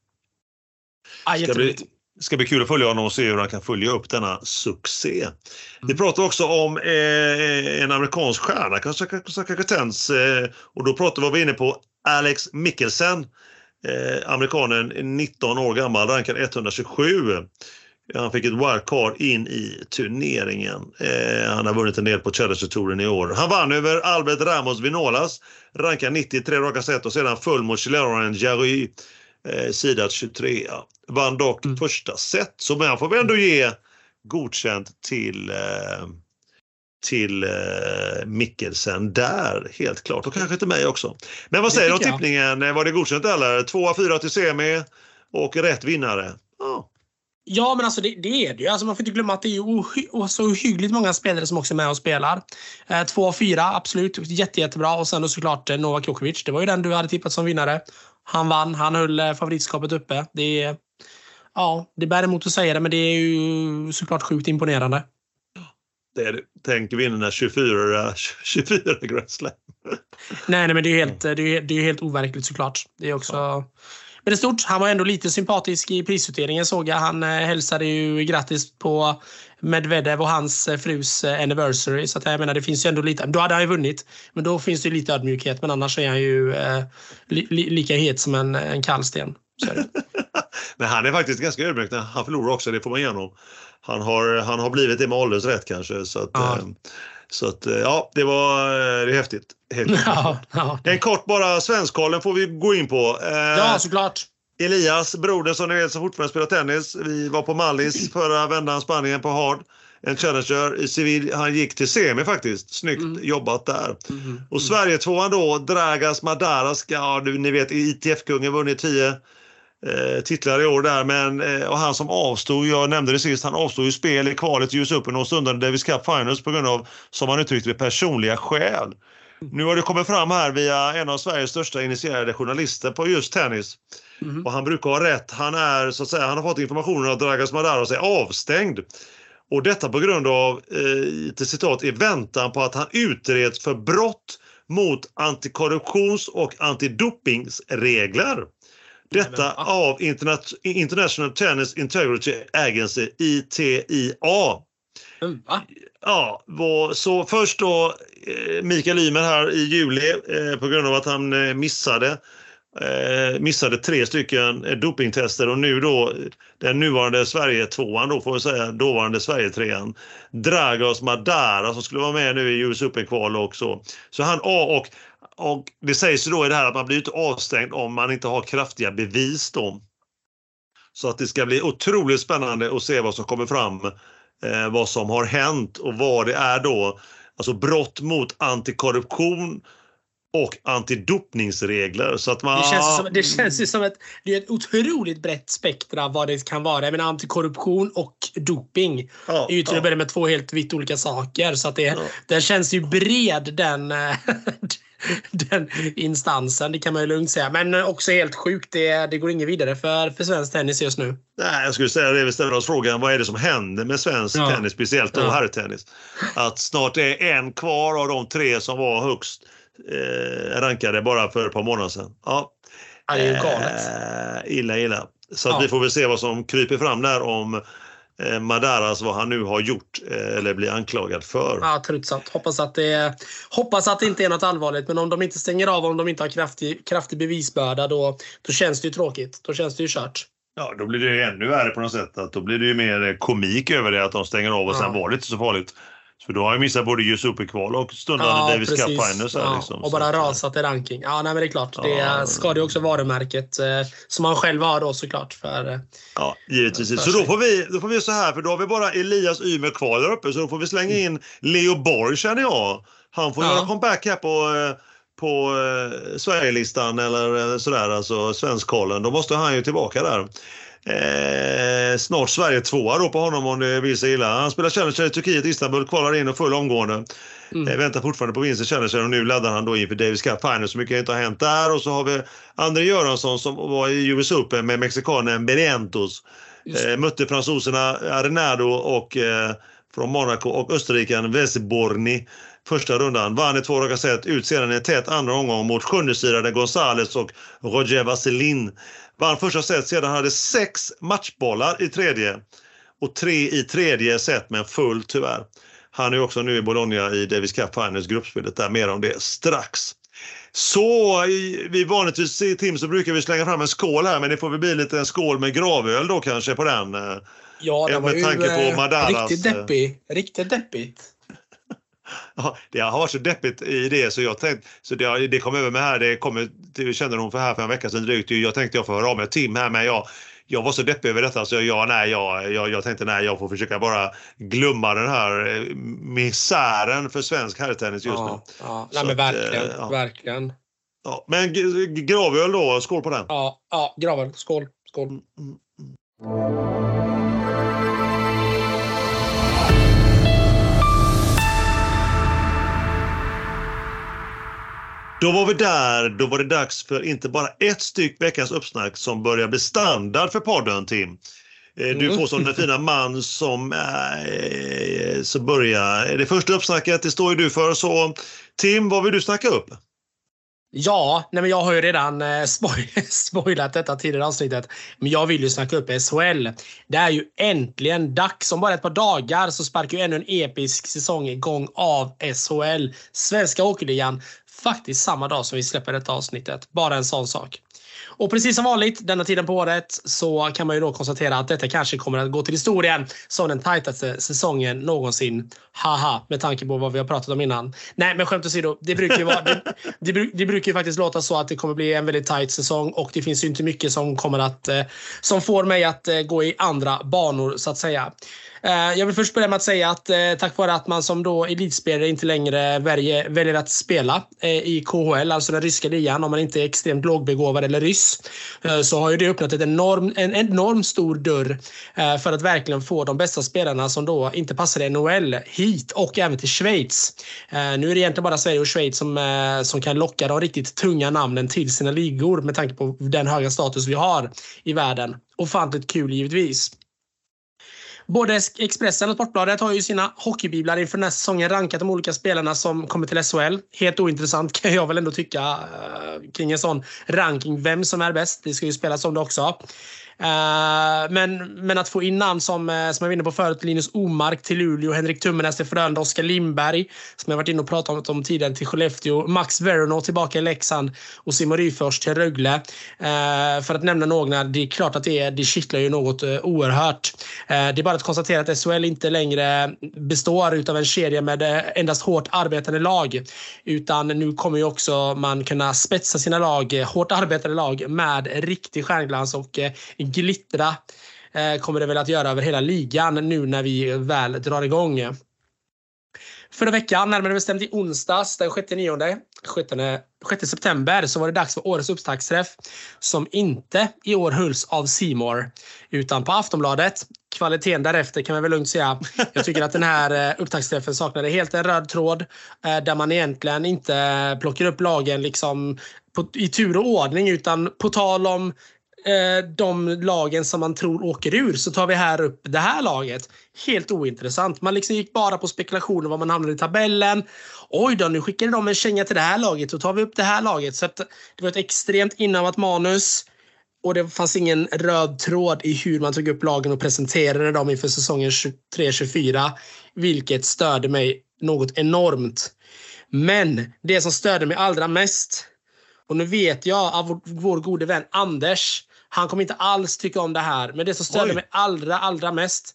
Ah, ska, bli, ska bli kul att följa honom och se hur han kan följa upp denna succé. Mm. Vi pratar också om eh, en amerikansk stjärna, Kazakatens, eh, och då pratar vi inne på Alex Mikkelsen, eh, amerikanen, 19 år gammal, rankad 127. Han fick ett wildcard in i turneringen. Eh, han har vunnit en del på Challenger-touren i år. Han vann över Albert Ramos Vinolas, rankad 93 raka set och sedan full mot chilenaren Jerry eh, sidat 23. Vann dock mm. första set, så man får vi ändå ge godkänt till eh, till eh, Mikkelsen där, helt klart. Och kanske till mig också. Men vad säger du om tippningen? Eh, var det godkänt eller? 2 av 4 till semi och rätt vinnare? Ja. Ja, men alltså det, det är det ju. Alltså man får inte glömma att det är ju så ohyggligt många spelare som också är med och spelar. Eh, två av fyra, absolut. Jätte, jättebra. Och sen då såklart eh, Novak Djokovic. Det var ju den du hade tippat som vinnare. Han vann. Han höll eh, favoritskapet uppe. Det är, ja, det bär emot att säga det, men det är ju såklart sjukt imponerande det tänker vi innan 24, 24 Grand Slam. Nej, nej, men det är helt, det är, det är helt overkligt såklart. Det är också... Ja. Men det är stort. Han var ändå lite sympatisk i prisutdelningen såg jag. Han eh, hälsade ju grattis på Medvedev och hans eh, frus eh, anniversary. Så att jag menar, det finns ju ändå lite. Då hade han ju vunnit. Men då finns det ju lite ödmjukhet. Men annars är han ju eh, li, lika het som en, en kall sten. <laughs> men han är faktiskt ganska ödmjuk när han förlorar också. Det får man igenom han har, han har blivit det med ålderns rätt kanske. Så att, ja. Eh, så att, eh, ja, det var eh, det är häftigt. <laughs> Ja, ja. En kort bara, Svenskkollen får vi gå in på. Ja, såklart. Elias, broder som ni vet som fortfarande spelar tennis. Vi var på Mallis <clears throat> förra vändan, Spanien på Hard. En challenger i civil. Han gick till semi faktiskt. Snyggt mm. jobbat där. Mm. Och Sverige tvåan då, Dragas Madaras. Ja, ni vet ITF-kungen vunnit 10 eh, titlar i år där. Men, eh, och han som avstod, jag nämnde det sist, han avstod ju spel i kvalet till US Open och stundade Davis Cup Finals på grund av, som han uttryckte det, personliga skäl. Nu har det kommit fram här via en av Sveriges största initierade journalister på just tennis. Mm. Och han brukar ha rätt. Han är så att säga, han har fått informationen att Dragas Madaros är avstängd. Och detta på grund av, eh, till citat, i väntan på att han utreds för brott mot antikorruptions och antidopingsregler. Detta av International Tennis Integrity Agency, ITIA. Mm, ja, så först då eh, Mikael Ymer här i juli eh, på grund av att han eh, missade Eh, missade tre stycken dopingtester och nu då den nuvarande Sverige-tvåan då får vi säga, dåvarande Sverige-trean. Dragos Madara som skulle vara med nu i US Open-kval också. Så han, och, och det sägs ju då i det här att man blir inte avstängd om man inte har kraftiga bevis då. Så att det ska bli otroligt spännande att se vad som kommer fram, eh, vad som har hänt och vad det är då. Alltså brott mot antikorruption och antidopningsregler. Så att man... det, känns som, det känns ju som ett, det är ett otroligt brett spektra vad det kan vara. Jag menar, antikorruption och doping ja, är ju till att börja med två helt vitt olika saker. Så att det, ja. den känns ju bred den, <laughs> den instansen. Det kan man ju lugnt säga. Men också helt sjukt. Det, det går inget vidare för, för svensk tennis just nu. Nej, jag skulle säga det. Vi ställer oss frågan vad är det som händer med svensk ja. tennis, speciellt då ja. herrtennis. Att snart är en kvar av de tre som var högst eh, rankade bara för ett par månader sedan. Ja, det är ju galet. Eh, illa, illa. Så ja. vi får väl se vad som kryper fram där om eh, Madaras, vad han nu har gjort eh, eller blir anklagad för. Ja, trutsamt. Hoppas att, det, hoppas att det inte är något allvarligt. Men om de inte stänger av, om de inte har kraftig, kraftig bevisbörda, då, då känns det ju tråkigt. Då känns det ju kört. Ja, då blir det ju ännu värre på något sätt. Att då blir det ju mer komik över det att de stänger av och ja. sen var det inte så farligt. För då har jag missat både US Open-kval och stundande ja, Davis Cup Finals. Ja, liksom. Och bara så rasat i ranking. Ja, nej, men det är klart. Ja, det ska det också varumärket eh, som man själv har då såklart. För, eh, ja, givetvis. För så då får, vi, då får vi så här, för då har vi bara Elias Ymer kvar där uppe. Så då får vi slänga in Leo Borg känner jag. Han får ja. göra comeback här på eh, på eh, Sverigelistan eller sådär, alltså Svenskkollen, då måste han ju tillbaka där. Eh, snart Sverige tvåa då på honom om det vill sig illa. Han spelar Challenger i Turkiet, Istanbul, kvalar in och full omgående. Mm. Eh, väntar fortfarande på vinst i Challenger och nu laddar han då inför Davis Cup Final så mycket har inte hänt där. Och så har vi André Göransson som var i US Open med mexikanen Berientos. Eh, mötte fransoserna Arenado och eh, från Monaco och österrikaren Vesborny första rundan. Vann i två raka set, ut sedan i en tät andra omgång mot sjundesidade Gonzales och Roger Vaselin. Vann första set, sedan hade sex matchbollar i tredje och tre i tredje set men full tyvärr. Han är också nu i Bologna i Davis Cup Finals gruppspelet där. Mer om det strax. Så vi vanligtvis i Tim så brukar vi slänga fram en skål här men det får väl bli lite en skål med gravöl då kanske på den. Ja, det var med tanke på Madaras... riktigt deppig. Riktigt deppigt. <laughs> Ja, det har varit så deppigt i det så jag tänkte, så det, det kom över mig här, det kommer till kännedom för här för en vecka sedan drygt. Jag tänkte jag får höra av mig Tim här men jag, jag var så deppig över detta så jag, nej, jag, jag, jag tänkte nej, jag får försöka bara glömma den här eh, misären för svensk herrtennis just ja, nu. Ja, nej, men verkligen, att, ja. verkligen. Ja, men gravöl då, skål på den. Ja, ja gravöl, skål, skål. Mm, mm, mm. Då var vi där. Då var det dags för inte bara ett styck veckans uppsnack som börjar bli standard för podden, Tim. Eh, du mm. får som den fina man som äh, så börjar. Det första uppsnacket, det står ju du för. Så Tim, vad vill du snacka upp? Ja, nej men jag har ju redan eh, spoil <laughs> spoilat detta tidigare avsnittet. Men jag vill ju snacka upp SHL. Det är ju äntligen dags. Om bara ett par dagar så sparkar ju ännu en episk säsong igång av SHL. Svenska Hockeyligan faktiskt samma dag som vi släpper detta avsnittet. Bara en sån sak. Och precis som vanligt denna tiden på året så kan man ju då konstatera att detta kanske kommer att gå till historien som den tajtaste säsongen någonsin. Haha, med tanke på vad vi har pratat om innan. Nej, men skämt åsido. Det brukar ju, vara, det, det, det, brukar ju faktiskt låta så att det kommer bli en väldigt tajt säsong och det finns ju inte mycket som kommer att eh, som får mig att eh, gå i andra banor så att säga. Eh, jag vill först börja med att säga att eh, tack vare att man som då elitspelare inte längre väljer, att spela eh, i KHL, alltså den ryska ligan, om man inte är extremt lågbegåvad eller ryss, så har ju det öppnat ett enorm, en enormt stor dörr för att verkligen få de bästa spelarna som då inte passar i NHL hit och även till Schweiz. Nu är det egentligen bara Sverige och Schweiz som, som kan locka de riktigt tunga namnen till sina ligor med tanke på den höga status vi har i världen. Ofantligt kul givetvis. Både Expressen och Sportbladet har ju sina hockeybiblar inför den här säsongen rankat de olika spelarna som kommer till SHL. Helt ointressant <laughs> kan jag väl ändå tycka eh, kring en sån ranking. Vem som är bäst. Det ska ju spelas om det också. Eh, men, men att få in namn som, eh, som jag var inne på förut, Linus Omark till Luleå, Henrik Tummenäs till Frölunda, Oskar Lindberg, som jag varit inne och pratat om tidigare, till Skellefteå, Max Verono tillbaka i Leksand och Simon Ryfors till Rögle. Eh, för att nämna några, det är klart att det, det kittlar ju något oerhört. Det är bara att konstatera att SHL inte längre består utav en kedja med endast hårt arbetande lag. Utan nu kommer ju också man kunna spetsa sina lag, hårt arbetande lag med riktig stjärnglans och eh, glittra eh, kommer det väl att göra över hela ligan nu när vi väl drar igång. Förra veckan, närmare bestämt i onsdags den 6, 9, 6, september, så var det dags för årets upptaktsträff som inte i år hölls av Simor utan på Aftonbladet. Kvaliteten därefter kan man väl lugnt säga. Jag tycker att den här eh, upptaktsträffen saknade helt en röd tråd eh, där man egentligen inte plockar upp lagen liksom på, i tur och ordning utan på tal om eh, de lagen som man tror åker ur så tar vi här upp det här laget. Helt ointressant. Man liksom gick bara på spekulationer var man hamnade i tabellen. Oj då, nu skickade de en känga till det här laget. Då tar vi upp det här laget. Så det var ett extremt inövat manus. Och det fanns ingen röd tråd i hur man tog upp lagen och presenterade dem inför säsongen 23-24. Vilket störde mig något enormt. Men det som störde mig allra mest och nu vet jag av vår, vår gode vän Anders han kommer inte alls tycka om det här. Men det som störde mig allra, allra mest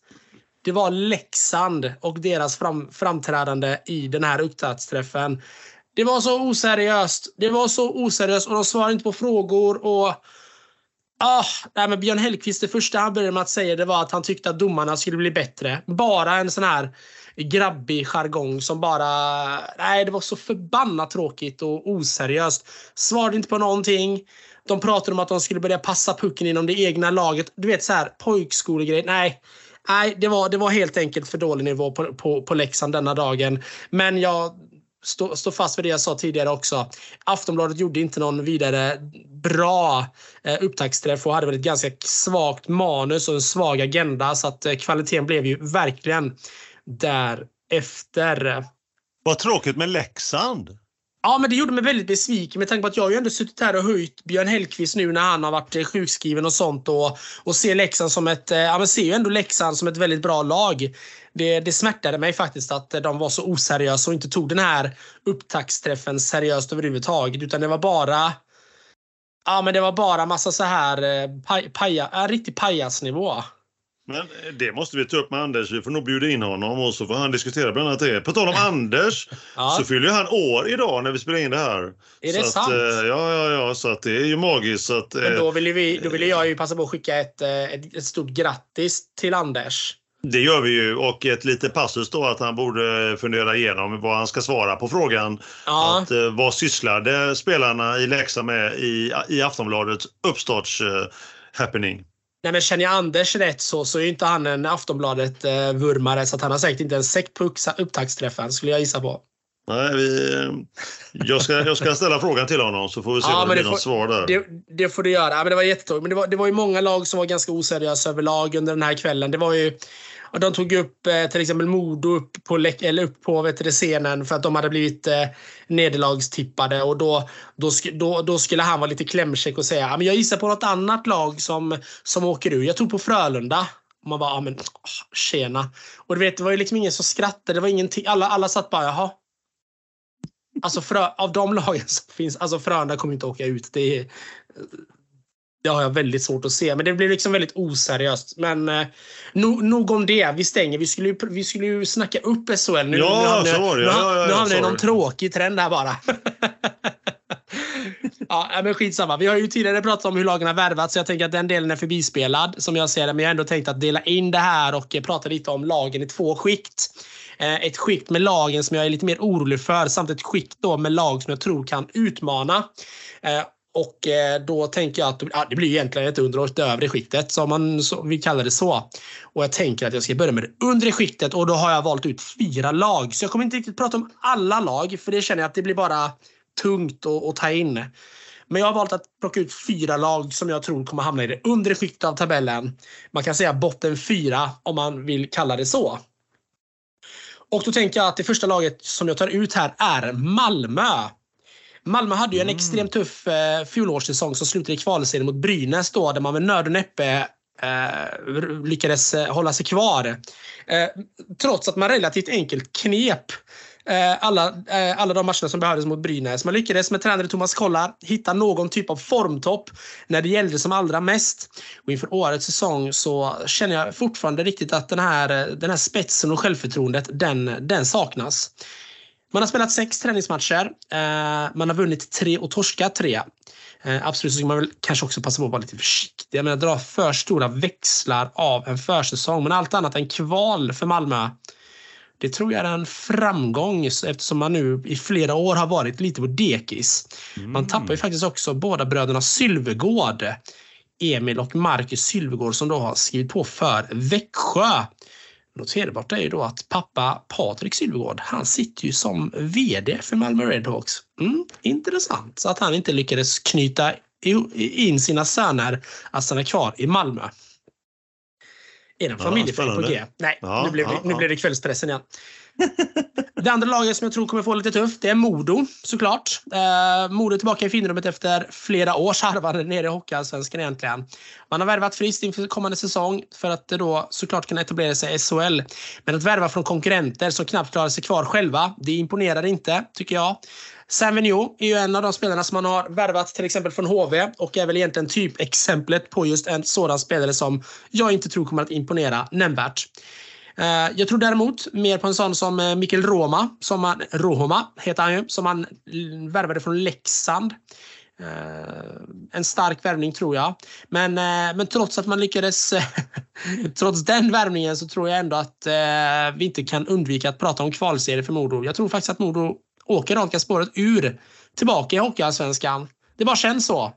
det var Leksand och deras fram, framträdande i den här upptaktsträffen. Det var så oseriöst. Det var så oseriöst och de svarade inte på frågor. och Ah, nej, men Björn Hellkvist, det första han började med att säga det var att han tyckte att domarna skulle bli bättre. Bara en sån här grabbig jargong som bara... Nej, det var så förbannat tråkigt och oseriöst. Svarade inte på någonting. De pratade om att de skulle börja passa pucken inom det egna laget. Du vet så här pojkskolegrej. Nej, nej det, var, det var helt enkelt för dålig nivå på, på, på Leksand denna dagen. Men jag står stå fast vid det jag sa tidigare också. Aftonbladet gjorde inte någon vidare bra eh, upptaktsträff och hade väl ett ganska svagt manus och en svag agenda så att eh, kvaliteten blev ju verkligen därefter. Vad tråkigt med Leksand. Ja, men det gjorde mig väldigt besviken med tanke på att jag har ju ändå suttit här och höjt Björn Hellkvist nu när han har varit eh, sjukskriven och sånt och, och ser Leksand som ett, eh, ja men ser ju ändå Leksand som ett väldigt bra lag. Det, det smärtade mig faktiskt att de var så oseriösa och inte tog den här upptaktsträffen seriöst överhuvudtaget utan det var bara Ja men det var bara massa så här eh, paj, paja, riktig pajasnivå. Men det måste vi ta upp med Anders. Vi får nog bjuda in honom och så får han diskutera bland annat det. På tal om <laughs> Anders ja. så fyller han år idag när vi spelar in det här. Är det så sant? Att, eh, ja, ja, ja, så att det är ju magiskt. Så att, Men då vill, vi, då vill jag ju passa på att skicka ett, eh, ett, ett stort grattis till Anders. Det gör vi ju och ett litet passus då att han borde fundera igenom vad han ska svara på frågan. Ja. Att, eh, vad sysslade spelarna i Leksand med i, i Aftonbladets uppstarts uh, happening? Nej, men känner jag Anders rätt så, så är inte han en Aftonbladet-vurmare så att han har säkert inte en sekt på upptaktsträffen skulle jag gissa på. Nej, vi, jag, ska, jag ska ställa frågan till honom så får vi se ja, om det blir något svar där. Det, det, får du göra. Ja, men det var jättetråkigt. Men det var, det var ju många lag som var ganska oseriösa överlag under den här kvällen. Det var ju och de tog upp eh, till exempel Modo upp på, eller upp på vet du, scenen för att de hade blivit eh, nederlagstippade. Och då, då, då, då skulle han vara lite klämkäck och säga men jag gissar på något annat lag som, som åker ur. Jag tror på Frölunda. Och man bara, ja men oh, tjena. Och du vet, det var ju liksom ingen som skrattade. Det var ingenting. Alla, alla satt bara, jaha. Alltså frö, av de <laughs> lagen som finns, alltså Frölunda kommer inte åka ut. Det är, det har jag väldigt svårt att se. Men det blir liksom väldigt oseriöst. Men eh, no, nog om det. Vi stänger. Vi skulle, vi skulle ju snacka upp SHL nu. Ja, nu, det. Nu, ja, ja, nu hamnar det i någon tråkig trend här bara. <laughs> ja, men skitsamma. Vi har ju tidigare pratat om hur lagen har värvat så jag tänker att den delen är förbispelad som jag ser det. Men jag har ändå tänkt att dela in det här och prata lite om lagen i två skikt. Eh, ett skikt med lagen som jag är lite mer orolig för samt ett skikt då med lag som jag tror kan utmana. Och eh, då tänker jag att ja, det blir egentligen ett under och ett övre skiktet, som man så, vi kallar det så. Och jag tänker att jag ska börja med det undre skiktet och då har jag valt ut fyra lag. Så jag kommer inte riktigt prata om alla lag, för det känner jag att det blir bara tungt att, att ta in. Men jag har valt att plocka ut fyra lag som jag tror kommer hamna i det undre skiktet av tabellen. Man kan säga botten fyra om man vill kalla det så. Och då tänker jag att det första laget som jag tar ut här är Malmö. Malmö hade ju en mm. extremt tuff eh, fjolårssäsong som slutade i kvalserien mot Brynäs då, där man med nöd och näppe eh, lyckades hålla sig kvar. trots att man relativt enkelt knep alla, alla de matcherna som behövdes mot Brynäs. Man lyckades med tränare Thomas Kollar hitta någon typ av formtopp när det gällde som allra mest. Och inför årets säsong så känner jag fortfarande riktigt att den här, den här spetsen och självförtroendet, den, den saknas. Man har spelat sex träningsmatcher. Man har vunnit tre och torskat tre. Eh, absolut så ska man väl kanske också passa på att vara lite försiktig. Jag menar, dra för stora växlar av en försäsong. Men allt annat än kval för Malmö. Det tror jag är en framgång eftersom man nu i flera år har varit lite på dekis. Mm. Man tappar ju faktiskt också båda bröderna Sylvegård. Emil och Marcus Sylvegård som då har skrivit på för Växjö. Noterbart är ju då att pappa Patrik Sylvegård, han sitter ju som VD för Malmö Redhawks. Mm, intressant. Så att han inte lyckades knyta in sina söner att stanna kvar i Malmö. Är det en familjefilm på G? Nej, ja, nu, blev, ja, nu ja. blev det kvällspressen igen. <laughs> det andra laget som jag tror kommer få lite tufft, det är Modo såklart. Eh, Modo tillbaka i finrummet efter flera års harvande nere i Hockeyallsvenskan egentligen. Man har värvat friskt inför kommande säsong för att då såklart kunna etablera sig i SHL. Men att värva från konkurrenter som knappt klarar sig kvar själva, det imponerar inte, tycker jag. Sam Vigneault är ju en av de spelarna som man har värvat till exempel från HV och är väl egentligen typexemplet på just en sådan spelare som jag inte tror kommer att imponera nämnvärt. Eh, jag tror däremot mer på en sån som eh, Mikkel Roma, som man, Rohoma heter han ju, som man värvade från Leksand. Uh, en stark värvning tror jag. Men, uh, men trots att man lyckades, <laughs> trots den värvningen så tror jag ändå att uh, vi inte kan undvika att prata om kvalserie för Modo. Jag tror faktiskt att Modo åker raka spåret ur tillbaka i Hockeyallsvenskan. Det bara känns så.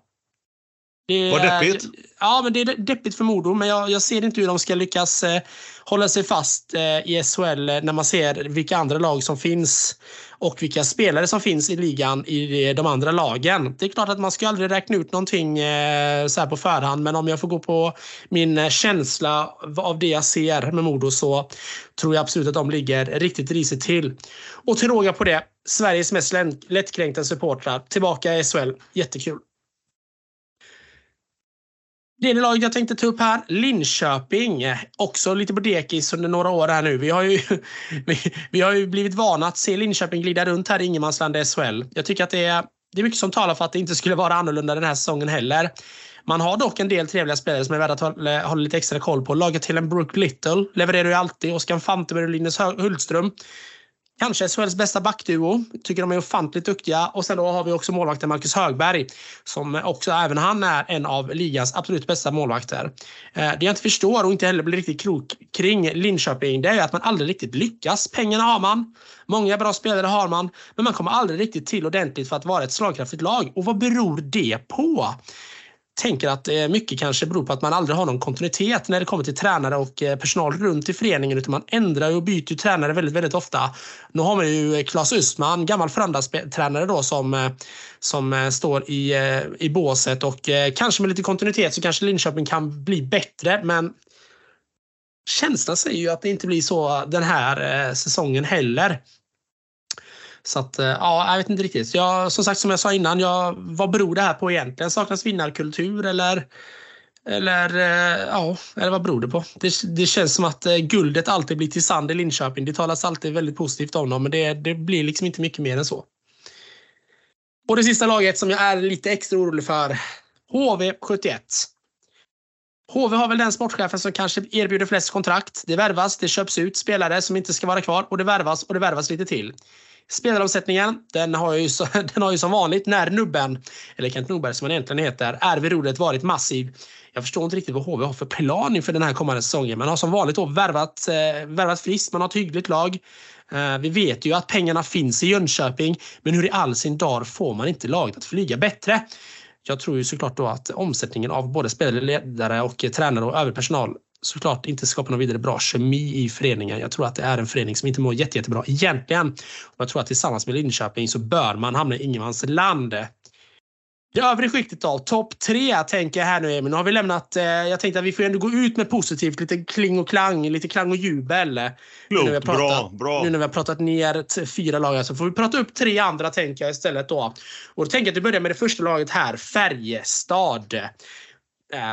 Det, Vad deppigt. Ja, men det är deppigt för Modo, men jag, jag ser inte hur de ska lyckas eh, hålla sig fast eh, i SHL eh, när man ser vilka andra lag som finns och vilka spelare som finns i ligan i de andra lagen. Det är klart att man ska aldrig räkna ut någonting eh, så här på förhand, men om jag får gå på min känsla av det jag ser med Modo så tror jag absolut att de ligger riktigt risigt till. Och till råga på det, Sveriges mest lättkränkta supportrar tillbaka i SHL. Jättekul. Det laget jag tänkte ta upp här, Linköping. Också lite på dekis under några år här nu. Vi har ju, <laughs> vi, vi, har ju blivit vana att se Linköping glida runt här i ingenmansland SHL. Jag tycker att det är, det är mycket som talar för att det inte skulle vara annorlunda den här säsongen heller. Man har dock en del trevliga spelare som är värda att hålla, hålla lite extra koll på. Laget till en Brook Little levererar ju alltid. Oskar Fanteberg och Linus Hultström Kanske SHLs bästa backduo. Tycker de är ofantligt duktiga. Och sen då har vi också målvakten Marcus Högberg. Som också, även han är en av ligans absolut bästa målvakter. Eh, det jag inte förstår och inte heller blir riktigt klok kring Linköping, det är att man aldrig riktigt lyckas. Pengarna har man. Många bra spelare har man. Men man kommer aldrig riktigt till ordentligt för att vara ett slagkraftigt lag. Och vad beror det på? Tänker att eh, mycket kanske beror på att man aldrig har någon kontinuitet när det kommer till tränare och eh, personal runt i föreningen utan man ändrar och byter tränare väldigt, väldigt ofta. Nu har man ju eh, Claes Östman, gammal Frölunda-tränare då som, som står i, i båset och kanske med lite kontinuitet så kanske Linköping kan bli bättre men känslan säger ju att det inte blir så den här säsongen heller. Så att, eh, ja, jag vet inte riktigt. Jag, som sagt, som jag sa innan, jag, vad beror det här på egentligen? Saknas vinnarkultur eller eller, eh, ja, eller vad beror det på? Det, det, känns som att eh, guldet alltid blir till sand i Linköping. Det talas alltid väldigt positivt om dem, men det, det blir liksom inte mycket mer än så. Och det sista laget som jag är lite extra orolig för. HV71. HV har väl den sportchefen som kanske erbjuder flest kontrakt. Det värvas, det köps ut spelare som inte ska vara kvar och det värvas och det värvas lite till. Spelaromsättningen, den har, ju så, <laughs> den har ju som vanligt när nubben, eller Kent Norberg som han egentligen heter, är vid rodret varit massiv. Jag förstår inte riktigt vad HV har för plan inför den här kommande säsongen. Man har som vanligt då värvat, eh, värvat friskt, man har ett hyggligt lag. Eh, vi vet ju att pengarna finns i Jönköping, men hur i all sin dar får man inte laget att flyga bättre? Jag tror ju såklart då att omsättningen av både spelare, ledare och tränare och övrig personal såklart inte skapar någon vidare bra kemi i föreningen. Jag tror att det är en förening som inte mår jätte, jättebra egentligen. Och jag tror att tillsammans med Linköping så bör man hamna i ingenmansland. Det övre skiktet då, topp tre tänker jag här nu Emil. Nu har vi lämnat, eh, jag tänkte att vi får ändå gå ut med positivt, lite kling och klang, lite klang och jubel. Klokt, bra, bra. Nu när vi har pratat ner fyra lag så får vi prata upp tre andra tänker jag istället då. Och då tänker jag att vi börjar med det första laget här, Färjestad. Eh,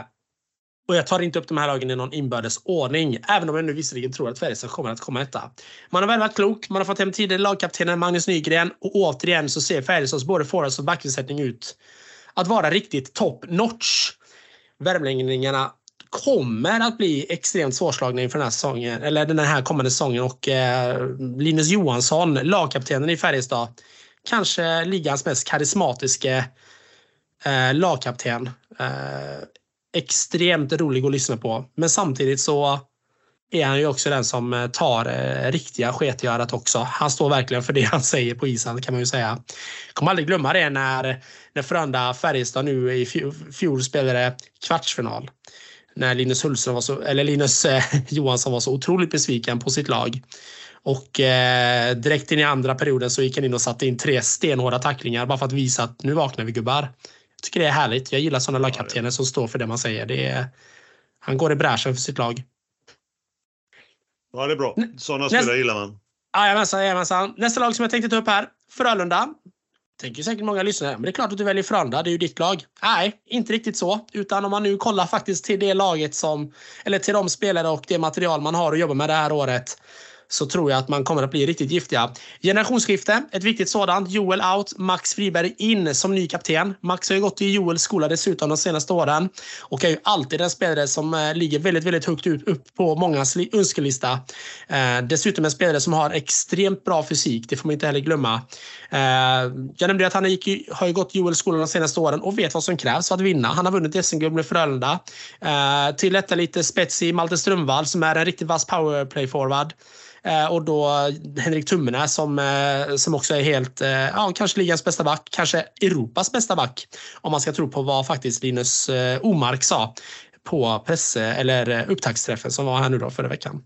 och jag tar inte upp de här lagen i någon inbördes ordning, även om jag nu visserligen tror att Färjestad kommer att komma etta. Man har väl varit klok, man har fått hem tidigare lagkaptenen Magnus Nygren och återigen så ser Färjestads både forwards och backbesättning ut att vara riktigt top notch. Värmlänningarna kommer att bli extremt svårslagna inför den här säsongen, eller den här kommande säsongen och eh, Linus Johansson, lagkaptenen i Färjestad, kanske ligans mest karismatiske eh, lagkapten. Eh, extremt rolig att lyssna på. Men samtidigt så är han ju också den som eh, tar eh, riktiga sketgörat också. Han står verkligen för det han säger på isen kan man ju säga. Kommer aldrig glömma det när, när Frölunda Färjestad nu i fjol spelade kvartsfinal. När Linus, Hulsen var så, eller Linus eh, <laughs> Johansson var så otroligt besviken på sitt lag. Och eh, direkt in i andra perioden så gick han in och satte in tre stenhårda tacklingar bara för att visa att nu vaknar vi gubbar. Tycker det är härligt. Jag gillar sådana lagkaptener som står för det man säger. Det är, han går i bräschen för sitt lag. Ja, det är bra. Sådana spelare gillar man. Jajamensan, jajamensan. Nästa lag som jag tänkte ta upp här. Frölunda. Tänker säkert många lyssnare, men det är klart att du väljer Frölunda, det är ju ditt lag. Nej, inte riktigt så. Utan om man nu kollar faktiskt till det laget som, eller till de spelare och det material man har att jobba med det här året så tror jag att man kommer att bli riktigt giftiga. Generationsskifte, ett viktigt sådant. Joel out, Max Friberg in som ny kapten. Max har ju gått i Joels skola dessutom de senaste åren och är ju alltid en spelare som eh, ligger väldigt, väldigt högt upp på mångas önskelista. Eh, dessutom en spelare som har extremt bra fysik, det får man inte heller glömma. Eh, jag nämnde att han gick, har ju gått Joels skola de senaste åren och vet vad som krävs för att vinna. Han har vunnit SM-guld med Frölunda. Eh, till detta lite spets i Malte Strömvall som är en riktigt vass powerplay-forward. Eh, och då Henrik Tummenä som, eh, som också är helt, eh, ja, kanske ligans bästa back, kanske Europas bästa back. Om man ska tro på vad faktiskt Linus Omark sa på press eller upptaktsträffen som var här nu då förra veckan.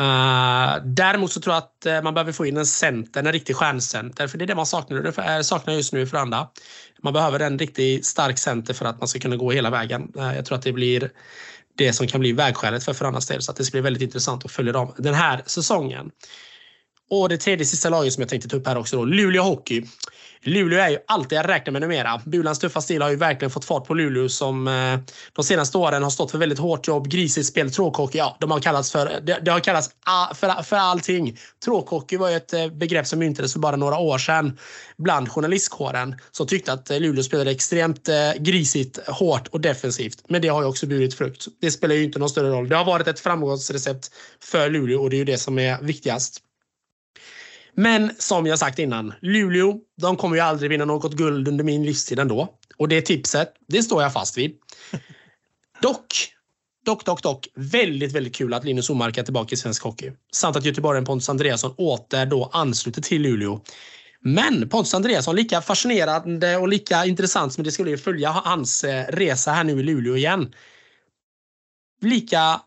Uh, däremot så tror jag att man behöver få in en center, en riktig stjärncenter. För det är det man saknar, det saknar just nu i Frölunda. Man behöver en riktigt stark center för att man ska kunna gå hela vägen. Uh, jag tror att det blir det som kan bli vägskälet för Frölundas del. Så att det ska bli väldigt intressant att följa dem den här säsongen. Och det tredje sista laget som jag tänkte ta upp här också då, Luleå Hockey. Luleå är ju alltid att räkna med numera. Bulans tuffa stil har ju verkligen fått fart på Luleå som eh, de senaste åren har stått för väldigt hårt jobb, grisigt spel, tråkhockey. Ja, de har kallats för, det, har kallats för, för allting. Tråkhockey var ju ett eh, begrepp som myntades för bara några år sedan bland journalistkåren som tyckte att eh, Luleå spelade extremt grisigt, hårt och defensivt. Men det har ju också burit frukt. Det spelar ju inte någon större roll. Det har varit ett framgångsrecept för Luleå och det är ju det som är viktigast. Men som jag sagt innan, Luleå, de kommer ju aldrig vinna något guld under min livstid ändå. Och det tipset, det står jag fast vid. <laughs> Dock, dock, dock, dock, väldigt, väldigt kul att Linus Omark är tillbaka i svensk hockey. Samt att göteborgaren Pontus Andreasson åter då ansluter till Luleå. Men Pontus Andreasson, lika fascinerande och lika intressant som det skulle följa hans eh, resa här nu i Luleå igen. Lika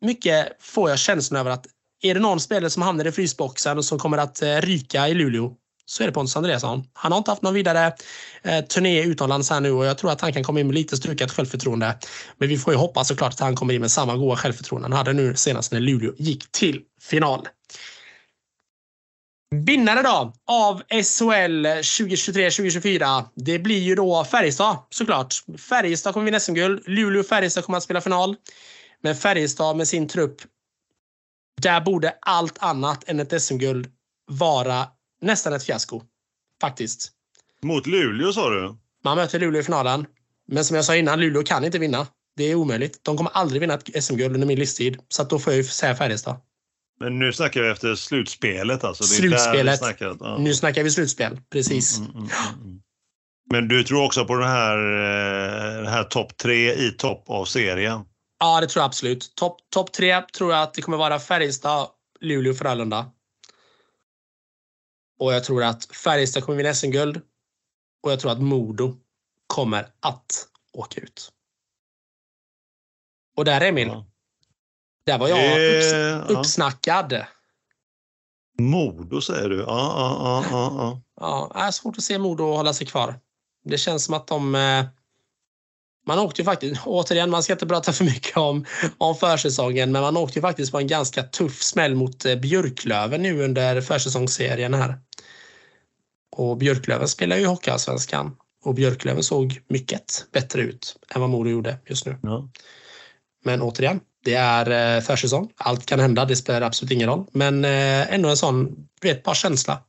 mycket får jag känslan över att är det någon spelare som hamnar i frysboxen och som kommer att eh, ryka i Luleå så är det Pontus Andreasson. Han har inte haft någon vidare eh, turné utomlands här nu och jag tror att han kan komma in med lite strukat självförtroende. Men vi får ju hoppas såklart att han kommer in med samma goda självförtroende han hade nu senast när Luleå gick till final. Vinnare då av SHL 2023-2024. Det blir ju då Färjestad såklart. Färjestad kommer vinna SM-guld. Luleå och Färjestad kommer att spela final. Men Färjestad med sin trupp där borde allt annat än ett SM-guld vara nästan ett fiasko. Faktiskt. Mot Luleå sa du? Man möter Luleå i finalen. Men som jag sa innan, Luleå kan inte vinna. Det är omöjligt. De kommer aldrig vinna ett SM-guld under min livstid. Så att då får jag ju säga Färjestad. Men nu snackar vi efter slutspelet alltså? slutspelet. Snackar, ja. Nu snackar vi slutspel. Precis. Mm, mm, mm, mm, Men du tror också på den här, eh, den här topp tre i topp av serien? Ja, det tror jag absolut. Topp top tre tror jag att det kommer vara Färjestad, Luleå och Frölunda. Och jag tror att Färjestad kommer vinna SM-guld. Och jag tror att Modo kommer att åka ut. Och där Emil. Ja. Där var jag upps ja. uppsnackad. Modo säger du? Ja, ja, ja. ja, ja. ja. är svårt att se Modo hålla sig kvar. Det känns som att de eh, man åkte ju faktiskt, återigen, man ska inte prata för mycket om, om försäsongen, men man åkte ju faktiskt på en ganska tuff smäll mot eh, Björklöven nu under försäsongsserien här. Och Björklöven spelar ju Hockeyallsvenskan. Och Björklöven såg mycket bättre ut än vad Modo gjorde just nu. Ja. Men återigen, det är försäsong. Allt kan hända, det spelar absolut ingen roll. Men ändå en sån, du vet, bara känsla.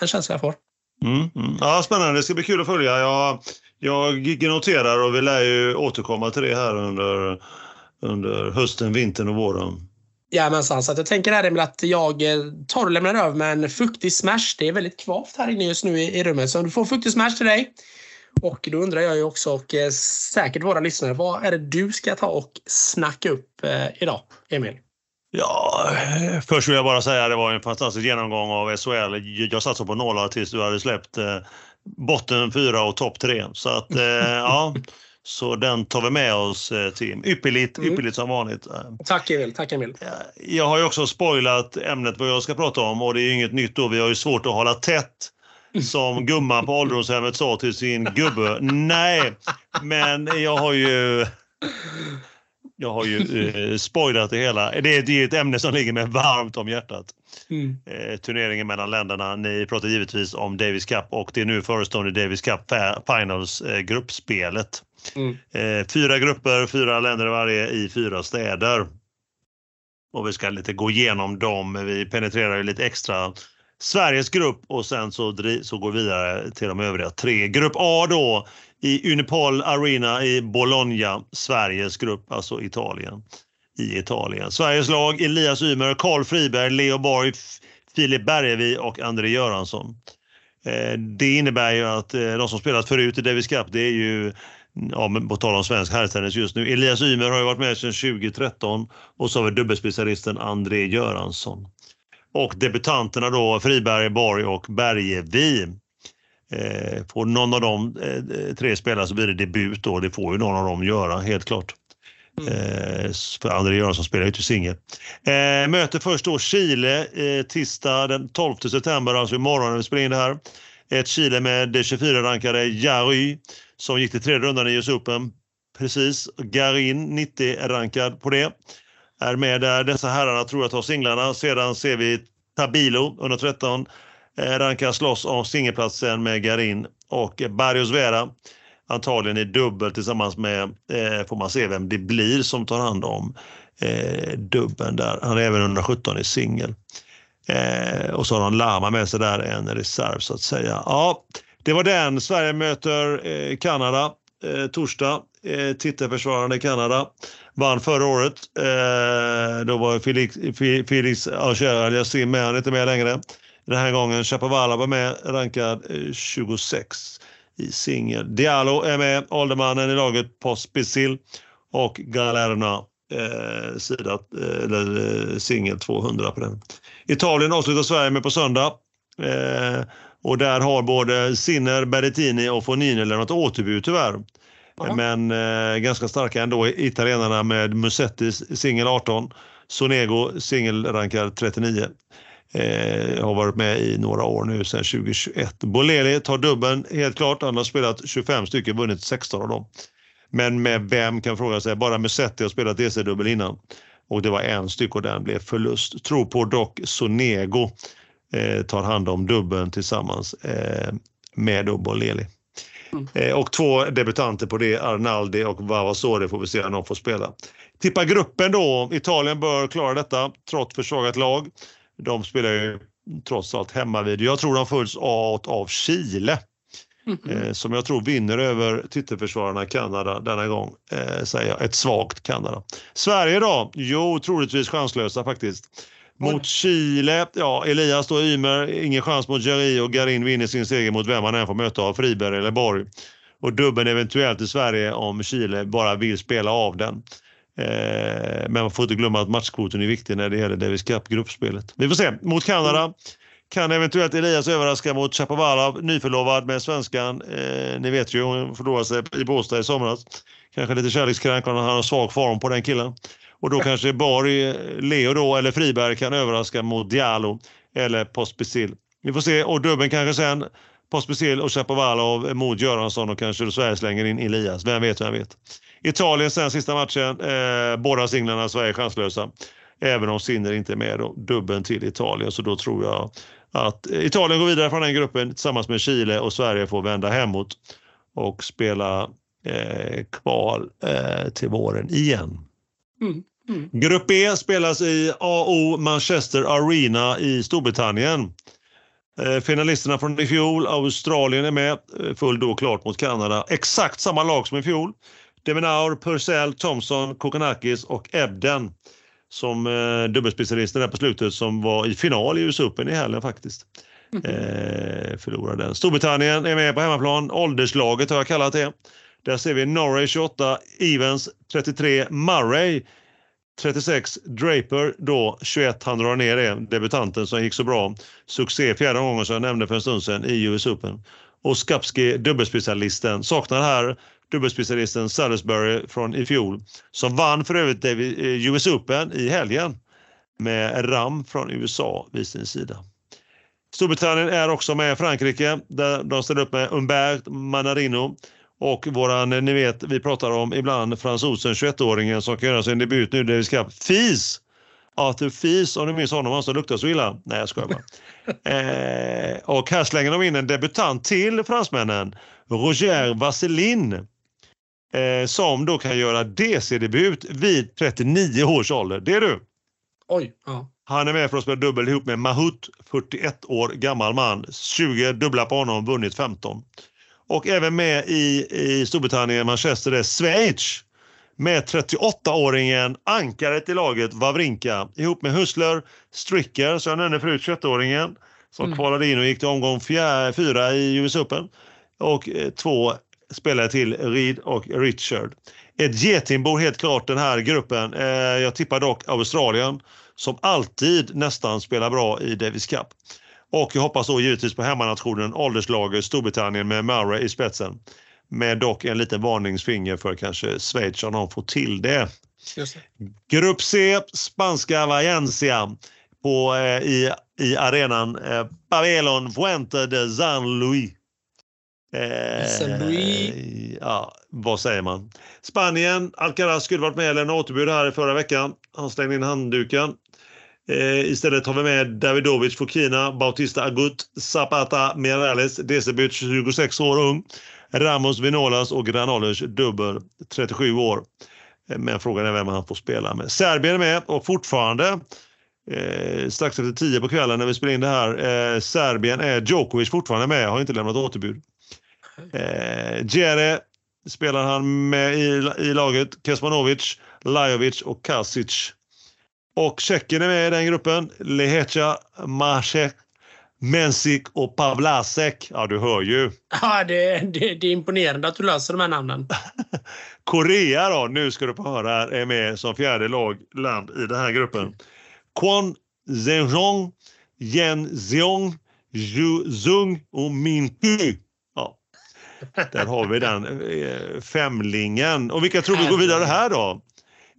En känsla jag får. Mm, mm. Ja, spännande. Det ska bli kul att följa. Jag, jag noterar och vi lär ju återkomma till det här under, under hösten, vintern och våren. Jajamensan, så att jag tänker här Emil att jag tar och lämnar över med en fuktig smash. Det är väldigt kvavt här inne just nu i, i rummet, så du får fuktig smash till dig. Och då undrar jag ju också, och eh, säkert våra lyssnare, vad är det du ska ta och snacka upp eh, idag, Emil? Ja, först vill jag bara säga att det var en fantastisk genomgång av SHL. Jag satsade på nålar tills du hade släppt eh, botten fyra och topp tre. Så att, eh, <laughs> ja. Så den tar vi med oss eh, Tim. Ypperligt, mm. ypperligt som vanligt. Tack Emil. Tack Emil. Jag har ju också spoilat ämnet vad jag ska prata om och det är ju inget nytt då. Vi har ju svårt att hålla tätt som <laughs> gumman på ålderdomshemmet sa till sin gubbe. Nej, men jag har ju jag har ju eh, spoilat det hela. Det är, det är ett ämne som ligger mig varmt om hjärtat. Mm. Eh, turneringen mellan länderna. Ni pratar givetvis om Davis Cup och det är nu förestående Davis Cup Finals eh, gruppspelet. Mm. Eh, fyra grupper, fyra länder varje i fyra städer. Och vi ska lite gå igenom dem. Vi penetrerar lite extra Sveriges grupp och sen så, så går vi vidare till de övriga tre. Grupp A då i Unipol Arena i Bologna, Sveriges grupp, alltså Italien. I Italien. Sveriges lag Elias Ymer, Karl Friberg, Leo Borg, Filip Bergevi och André Göransson. Eh, det innebär ju att eh, de som spelat förut i Davis Cup, det är ju mm, ja, på tal om svensk herrtennis just nu. Elias Ymer har ju varit med sedan 2013 och så har vi dubbelspecialisten André Göransson. Och debutanterna då Friberg, Borg och Bergevi. Eh, får någon av de eh, tre spela så blir det debut då. Det får ju någon av dem göra, helt klart. Mm. Eh, för André Göransson spelar ju inte singel. Eh, möter först då Chile eh, tisdag den 12 september, alltså imorgon när vi spelar in det här. Ett Chile med det 24-rankade Jarry som gick till tredje rundan i US Open. Precis, Garin 90-rankad på det. Är med där. Dessa herrarna tror jag tar singlarna. Sedan ser vi Tabilo, 113, Eh, rankas slåss om singelplatsen med Garin och Barrios Vera antagligen i dubbel tillsammans med, eh, får man se vem det blir som tar hand om eh, dubben där. Han är även 117 i singel. Eh, och så har han Lama med sig där, en reserv så att säga. Ja, det var den. Sverige möter eh, Kanada eh, torsdag. Eh, titelförsvarande Kanada vann förra året. Eh, då var Felix, Felix Auger-Aliassime med, han är inte med längre. Den här gången Chapovalov var med, rankad eh, 26 i singel. Diallo är med, åldermannen i laget Pospisil och Galerna eh, sida, eh, eller eh, singel 200 på den. Italien avslutar Sverige med på söndag. Eh, och där har både Sinner, Berrettini och Fonini lämnat återbud tyvärr. Aha. Men eh, ganska starka ändå italienarna med Musetti singel 18, Sonego singelrankad 39 Eh, har varit med i några år nu sedan 2021. Boleli tar dubben helt klart. Han har spelat 25 stycken, vunnit 16 av dem. Men med vem kan fråga sig. Bara Musetti har spelat DC-dubbel innan och det var en styck och den blev förlust. Tror på dock Sonego eh, tar hand om dubben tillsammans eh, med Boleli. Mm. Eh, och två debutanter på det, Arnaldi och Vavasori får vi se om de får spela. Tippa gruppen då. Italien bör klara detta trots försvagat lag. De spelar ju trots allt hemma vid. Jag tror de följs av, av Chile. Mm -hmm. eh, som jag tror vinner över titelförsvararna Kanada denna gång. Eh, säger jag. Ett svagt Kanada. Sverige då? Jo, troligtvis chanslösa faktiskt. Mot. Chile, ja Elias då Ymer, ingen chans mot Jari och Garin vinner sin seger mot vem man än får möta av Friberg eller Borg. Och dubben eventuellt i Sverige om Chile bara vill spela av den. Eh, men man får inte glömma att matchkvoten är viktig när det gäller Davis Cup-gruppspelet. Vi får se. Mot Kanada kan eventuellt Elias överraska mot Chapovalov, nyförlovad med svenskan. Eh, ni vet ju, hon förlorade sig i Båstad i somras. Kanske lite kärlekskrank, han har svag form på den killen. Och då kanske Borg, Leo då, eller Friberg kan överraska mot Diallo eller Pospisil. Vi får se. Och dubben kanske sen Pospisil och Chapovalov mot Göransson och kanske Sverige slänger in Elias. Vem vet, vem vet. Italien sen sista matchen. Eh, båda singlarna Sverige chanslösa. Även om Sinner inte är med då. Dubben till Italien. Så då tror jag att Italien går vidare från den gruppen tillsammans med Chile och Sverige får vända hemåt. och spela eh, kval eh, till våren igen. Mm. Mm. Grupp B spelas i AO Manchester Arena i Storbritannien. Eh, finalisterna från i fjol, Australien är med, eh, full då klart mot Kanada. Exakt samma lag som i fjol. Deminaur, Purcell, Thompson, Kokonakis och Ebden som eh, dubbelspecialister där på slutet som var i final i US Open i helgen faktiskt. Eh, förlorade den. Storbritannien är med på hemmaplan. Ålderslaget har jag kallat det. Där ser vi Norway 28, Evans 33, Murray 36, Draper då 21. Han drar ner det, debutanten som gick så bra. Succé fjärde gången som jag nämnde för en stund sedan i US Open. Och Skapski, dubbelspecialisten. Saknar här dubbelspecialisten Salisbury från i fjol som vann för övrigt US Open i helgen med Ram från USA vid sin sida. Storbritannien är också med Frankrike där de ställer upp med Humbert Manarino och våran, ni vet, vi pratar om ibland fransosen 21-åringen som kan göra sin debut nu vi ska FIS. Arthur Fis, om du minns honom, han som luktar så illa. Nej, jag skojar bara. <laughs> eh, och här slänger de in en debutant till fransmännen, Roger Vasselin, eh, som då kan göra DC-debut vid 39 års ålder. Det är du. Oj. Ja. Han är med för att spela dubbel ihop med Mahut, 41 år gammal man. 20 dubbla på honom, vunnit 15. Och även med i, i Storbritannien, Manchester, är Schweiz med 38-åringen, ankaret i laget, Wawrinka ihop med Hustler, Stricker, som jag nämnde förut, 21-åringen som mm. kvalade in och gick till omgång fyra i US Open och eh, två spelare till, Reed och Richard. Ett getingbo helt klart den här gruppen. Eh, jag tippar dock Australien som alltid nästan spelar bra i Davis Cup. Och jag hoppas då givetvis på hemmanationen, ålderslaget Storbritannien med Murray i spetsen. Med dock en liten varningsfinger för kanske Schweiz om de får till det. det. Grupp C, spanska Valencia på, eh, i, i arenan eh, Pavellon Fuente de San Luis. Eh, ja, vad säger man? Spanien, Alcaraz skulle varit med en återbud här i förra veckan. Han slängde in handduken. Eh, istället har vi med Davidovic Fokina, Bautista Agut, Zapata Mirales, Decebut 26 år ung, Ramos Vinolas och Granolers dubbel 37 år. Eh, men frågan är vem han får spela med. Serbien är med och fortfarande eh, strax efter 10 på kvällen när vi spelar in det här. Eh, Serbien är Djokovic fortfarande med, har inte lämnat återbud. Eh, Djere spelar han med i, i laget, Kesmanovic, Lajovic och Kasic. Och Tjeckien är med i den gruppen. Lehecha, Masek, Mensik och Pavlasek. Ja, du hör ju. Ja, det, det, det är imponerande att du löser de här namnen. <laughs> Korea då, nu ska du få höra här, är med som fjärde lag, land i den här gruppen. Kwon Zhenjong, Yen Zeong, Zhu Zung och Min Ky. Där har vi den eh, femlingen. Och vilka tror vi går vidare här då?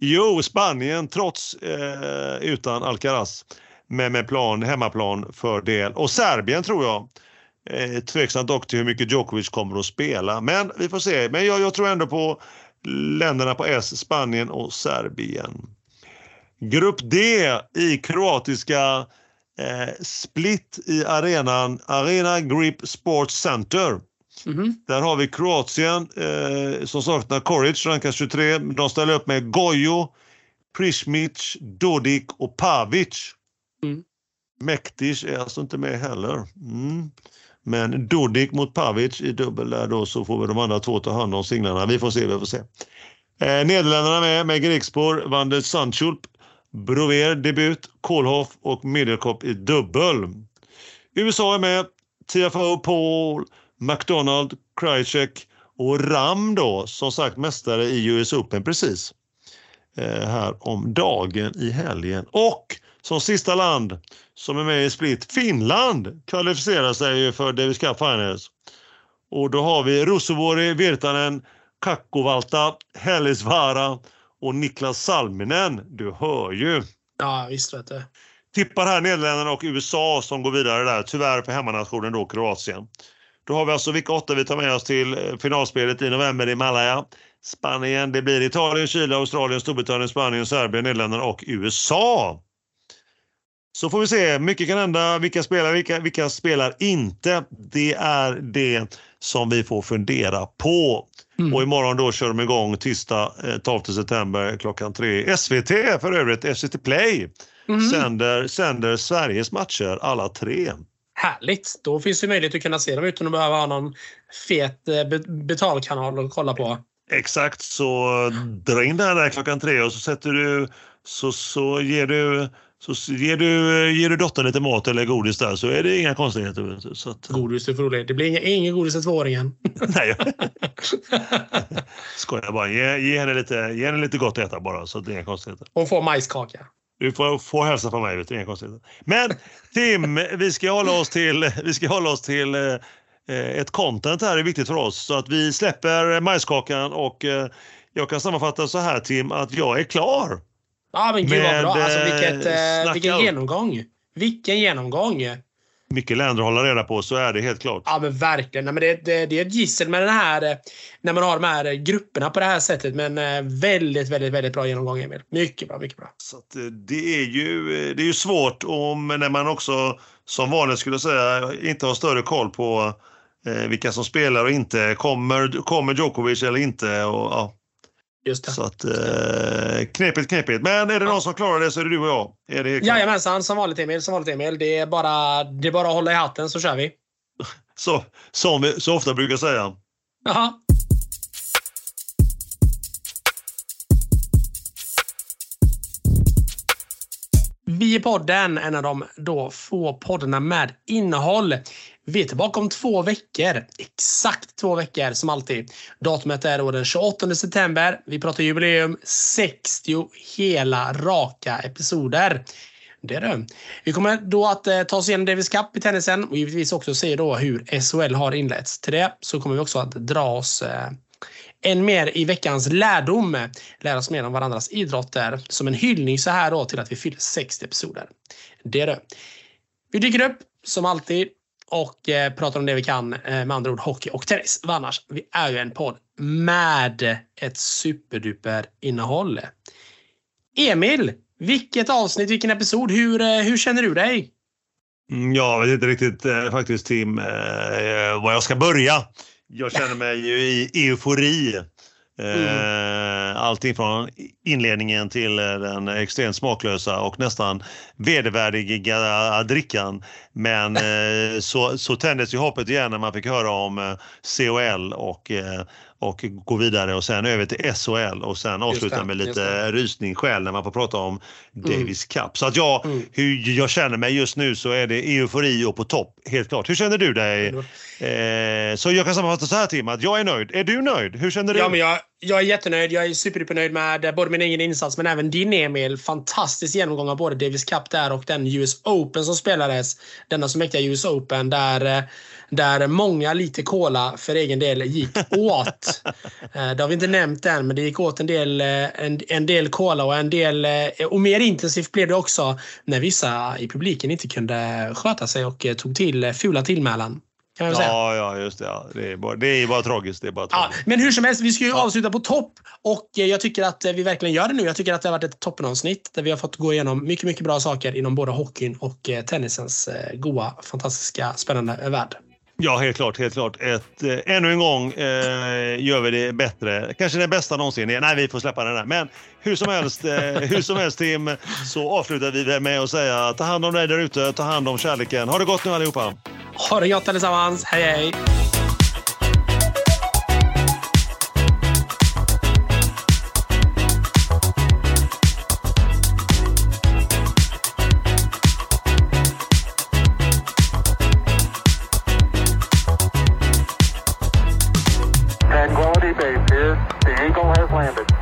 Jo, Spanien trots eh, utan Alcaraz. Men med plan, hemmaplan fördel. Och Serbien tror jag. Eh, tveksamt dock till hur mycket Djokovic kommer att spela. Men vi får se. Men jag, jag tror ändå på länderna på S, Spanien och Serbien. Grupp D i kroatiska eh, Split i arenan Arena Grip Sports Center. Mm. Där har vi Kroatien eh, som saknar Koric, rankas 23. De ställer upp med Gojo, Prismic, Dodik och Pavic. Mm. Mektic är alltså inte med heller. Mm. Men Dodik mot Pavic i dubbel där då så får vi de andra två ta hand om singlarna. Vi får se, vi får se. Eh, Nederländerna med, med Grigspor, Van der Sandschulp, Brover debut, Kohlhoff och Middelkopp i dubbel. USA är med, TFO Paul, McDonald, Krajcek och Ram då, som sagt mästare i US Open precis eh, här om dagen i helgen. Och som sista land som är med i Split, Finland kvalificerar sig för Davis Cup Finals. Och då har vi Ruusuvuori, Virtanen, Kakkovalta, Hellisvaara och Niklas Salminen. Du hör ju. Ja, visst vet du. Tippar här Nederländerna och USA som går vidare där. Tyvärr för hemmanationen då Kroatien. Då har vi alltså vilka åtta vi tar med oss till eh, finalspelet i november i Malaya. Spanien, det blir Italien, Chile, Australien, Storbritannien, Spanien, Serbien, Nederländerna och USA. Så får vi se. Mycket kan hända. Vilka spelar, vilka, vilka spelar inte? Det är det som vi får fundera på. Mm. Och imorgon då kör de igång tisdag 12 eh, september klockan tre. SVT för övrigt, SVT Play, mm. sänder, sänder Sveriges matcher alla tre. Härligt! Då finns det möjlighet att kunna se dem utan att behöva ha någon fet eh, betalkanal att kolla på. Exakt, så dra in den där klockan tre och så sätter du så, så ger du så ger du, ger du dottern lite mat eller godis där så är det inga konstigheter. Så att... Godis är för roligt. Det blir inga, ingen godis till tvååringen. <laughs> Nej. Skojar bara. Ge, ge, henne lite, ge henne lite gott att äta bara så det är inga konstigheter. Hon får majskaka. Du får, får hälsa från mig. Vet du, inga konstigheter. Men Tim, vi ska hålla oss till, vi ska hålla oss till eh, ett content här är viktigt för oss. Så att vi släpper majskakan och eh, jag kan sammanfatta så här Tim att jag är klar. Ja, men gud vad bra. Alltså, vilket, eh, vilken genomgång. Vilken genomgång. Mycket länder att hålla reda på, så är det helt klart. Ja, men verkligen. Nej, men det, det, det är ett gissel med den här, eh, när man har de här grupperna på det här sättet. Men eh, väldigt, väldigt, väldigt bra genomgång, Emil. Mycket bra, mycket bra. Så eh, det, är ju, det är ju svårt om, när man också, som vanligt skulle säga, inte har större koll på eh, vilka som spelar och inte. Kommer, kommer Djokovic eller inte? Och, ja, Just det. Så att, eh, knepigt, knepigt. Men är det någon som klarar det så är det du och jag. Är det Jajamensan, som vanligt Emil. Som vanligt Emil. Det är, bara, det är bara att hålla i hatten så kör vi. <laughs> Så, som vi så ofta brukar säga. Aha. Vi i podden, en av de då få poddarna med innehåll. Vi är tillbaka om två veckor. Exakt två veckor som alltid. Datumet är då den 28 september. Vi pratar jubileum 60 hela raka episoder. Det är det. Vi kommer då att eh, ta oss igenom Davis Cup i tennisen och givetvis också se då hur SHL har inletts. Till det så kommer vi också att dra oss eh, än mer i veckans lärdom. Lära oss mer om varandras idrotter som en hyllning så här då till att vi fyller 60 episoder. Det är det. Vi dyker upp som alltid och eh, pratar om det vi kan, eh, med andra ord hockey och tennis. Annars, vi är ju en podd med ett superduper innehåll. Emil, vilket avsnitt, vilken episod, hur, eh, hur känner du dig? Mm, jag vet inte riktigt faktiskt Tim var jag ska börja. Jag känner mig ju i eufori. Mm. Allting från inledningen till den extremt smaklösa och nästan vedervärdiga drickan. Men <laughs> eh, så, så tändes ju hoppet igen när man fick höra om eh, COL och och gå vidare och sen över till SHL och sen avsluta med lite rysning själv när man får prata om mm. Davis Cup. Så att jag, mm. hur jag känner mig just nu så är det eufori och på topp, helt klart. Hur känner du dig? Eh, så jag kan sammanfatta så här Tim, att jag är nöjd. Är du nöjd? Hur känner du? Ja, men jag, jag är jättenöjd. Jag är supernöjd med både min egen insats men även din Emil. Fantastisk genomgång av både Davis Cup där och den US Open som spelades. Denna så mäktiga US Open där, där många liter cola för egen del gick åt. <laughs> Eh, det har vi inte nämnt än men det gick åt en del, eh, en, en del cola och en del eh, och mer intensivt blev det också när vissa i publiken inte kunde sköta sig och tog till fula tillmälen. Kan man säga. Ja, ja, just det. Ja. Det, är bara, det är bara tragiskt. Det är bara tragiskt. Ja, men hur som helst, vi ska ju ja. avsluta på topp. Och jag tycker att vi verkligen gör det nu. Jag tycker att det har varit ett toppenavsnitt där vi har fått gå igenom mycket, mycket bra saker inom både hockeyn och eh, tennisens eh, goa, fantastiska, spännande värld. Ja, helt klart. Helt klart. Ett, eh, ännu en gång eh, gör vi det bättre. Kanske det bästa någonsin. Nej, vi får släppa den där. Men hur som helst, eh, hur som helst Tim, så avslutar vi med att säga ta hand om dig där ute, ta hand om kärleken. Ha det gott nu allihopa! Ha det gott allesammans. Hej, hej! Landed.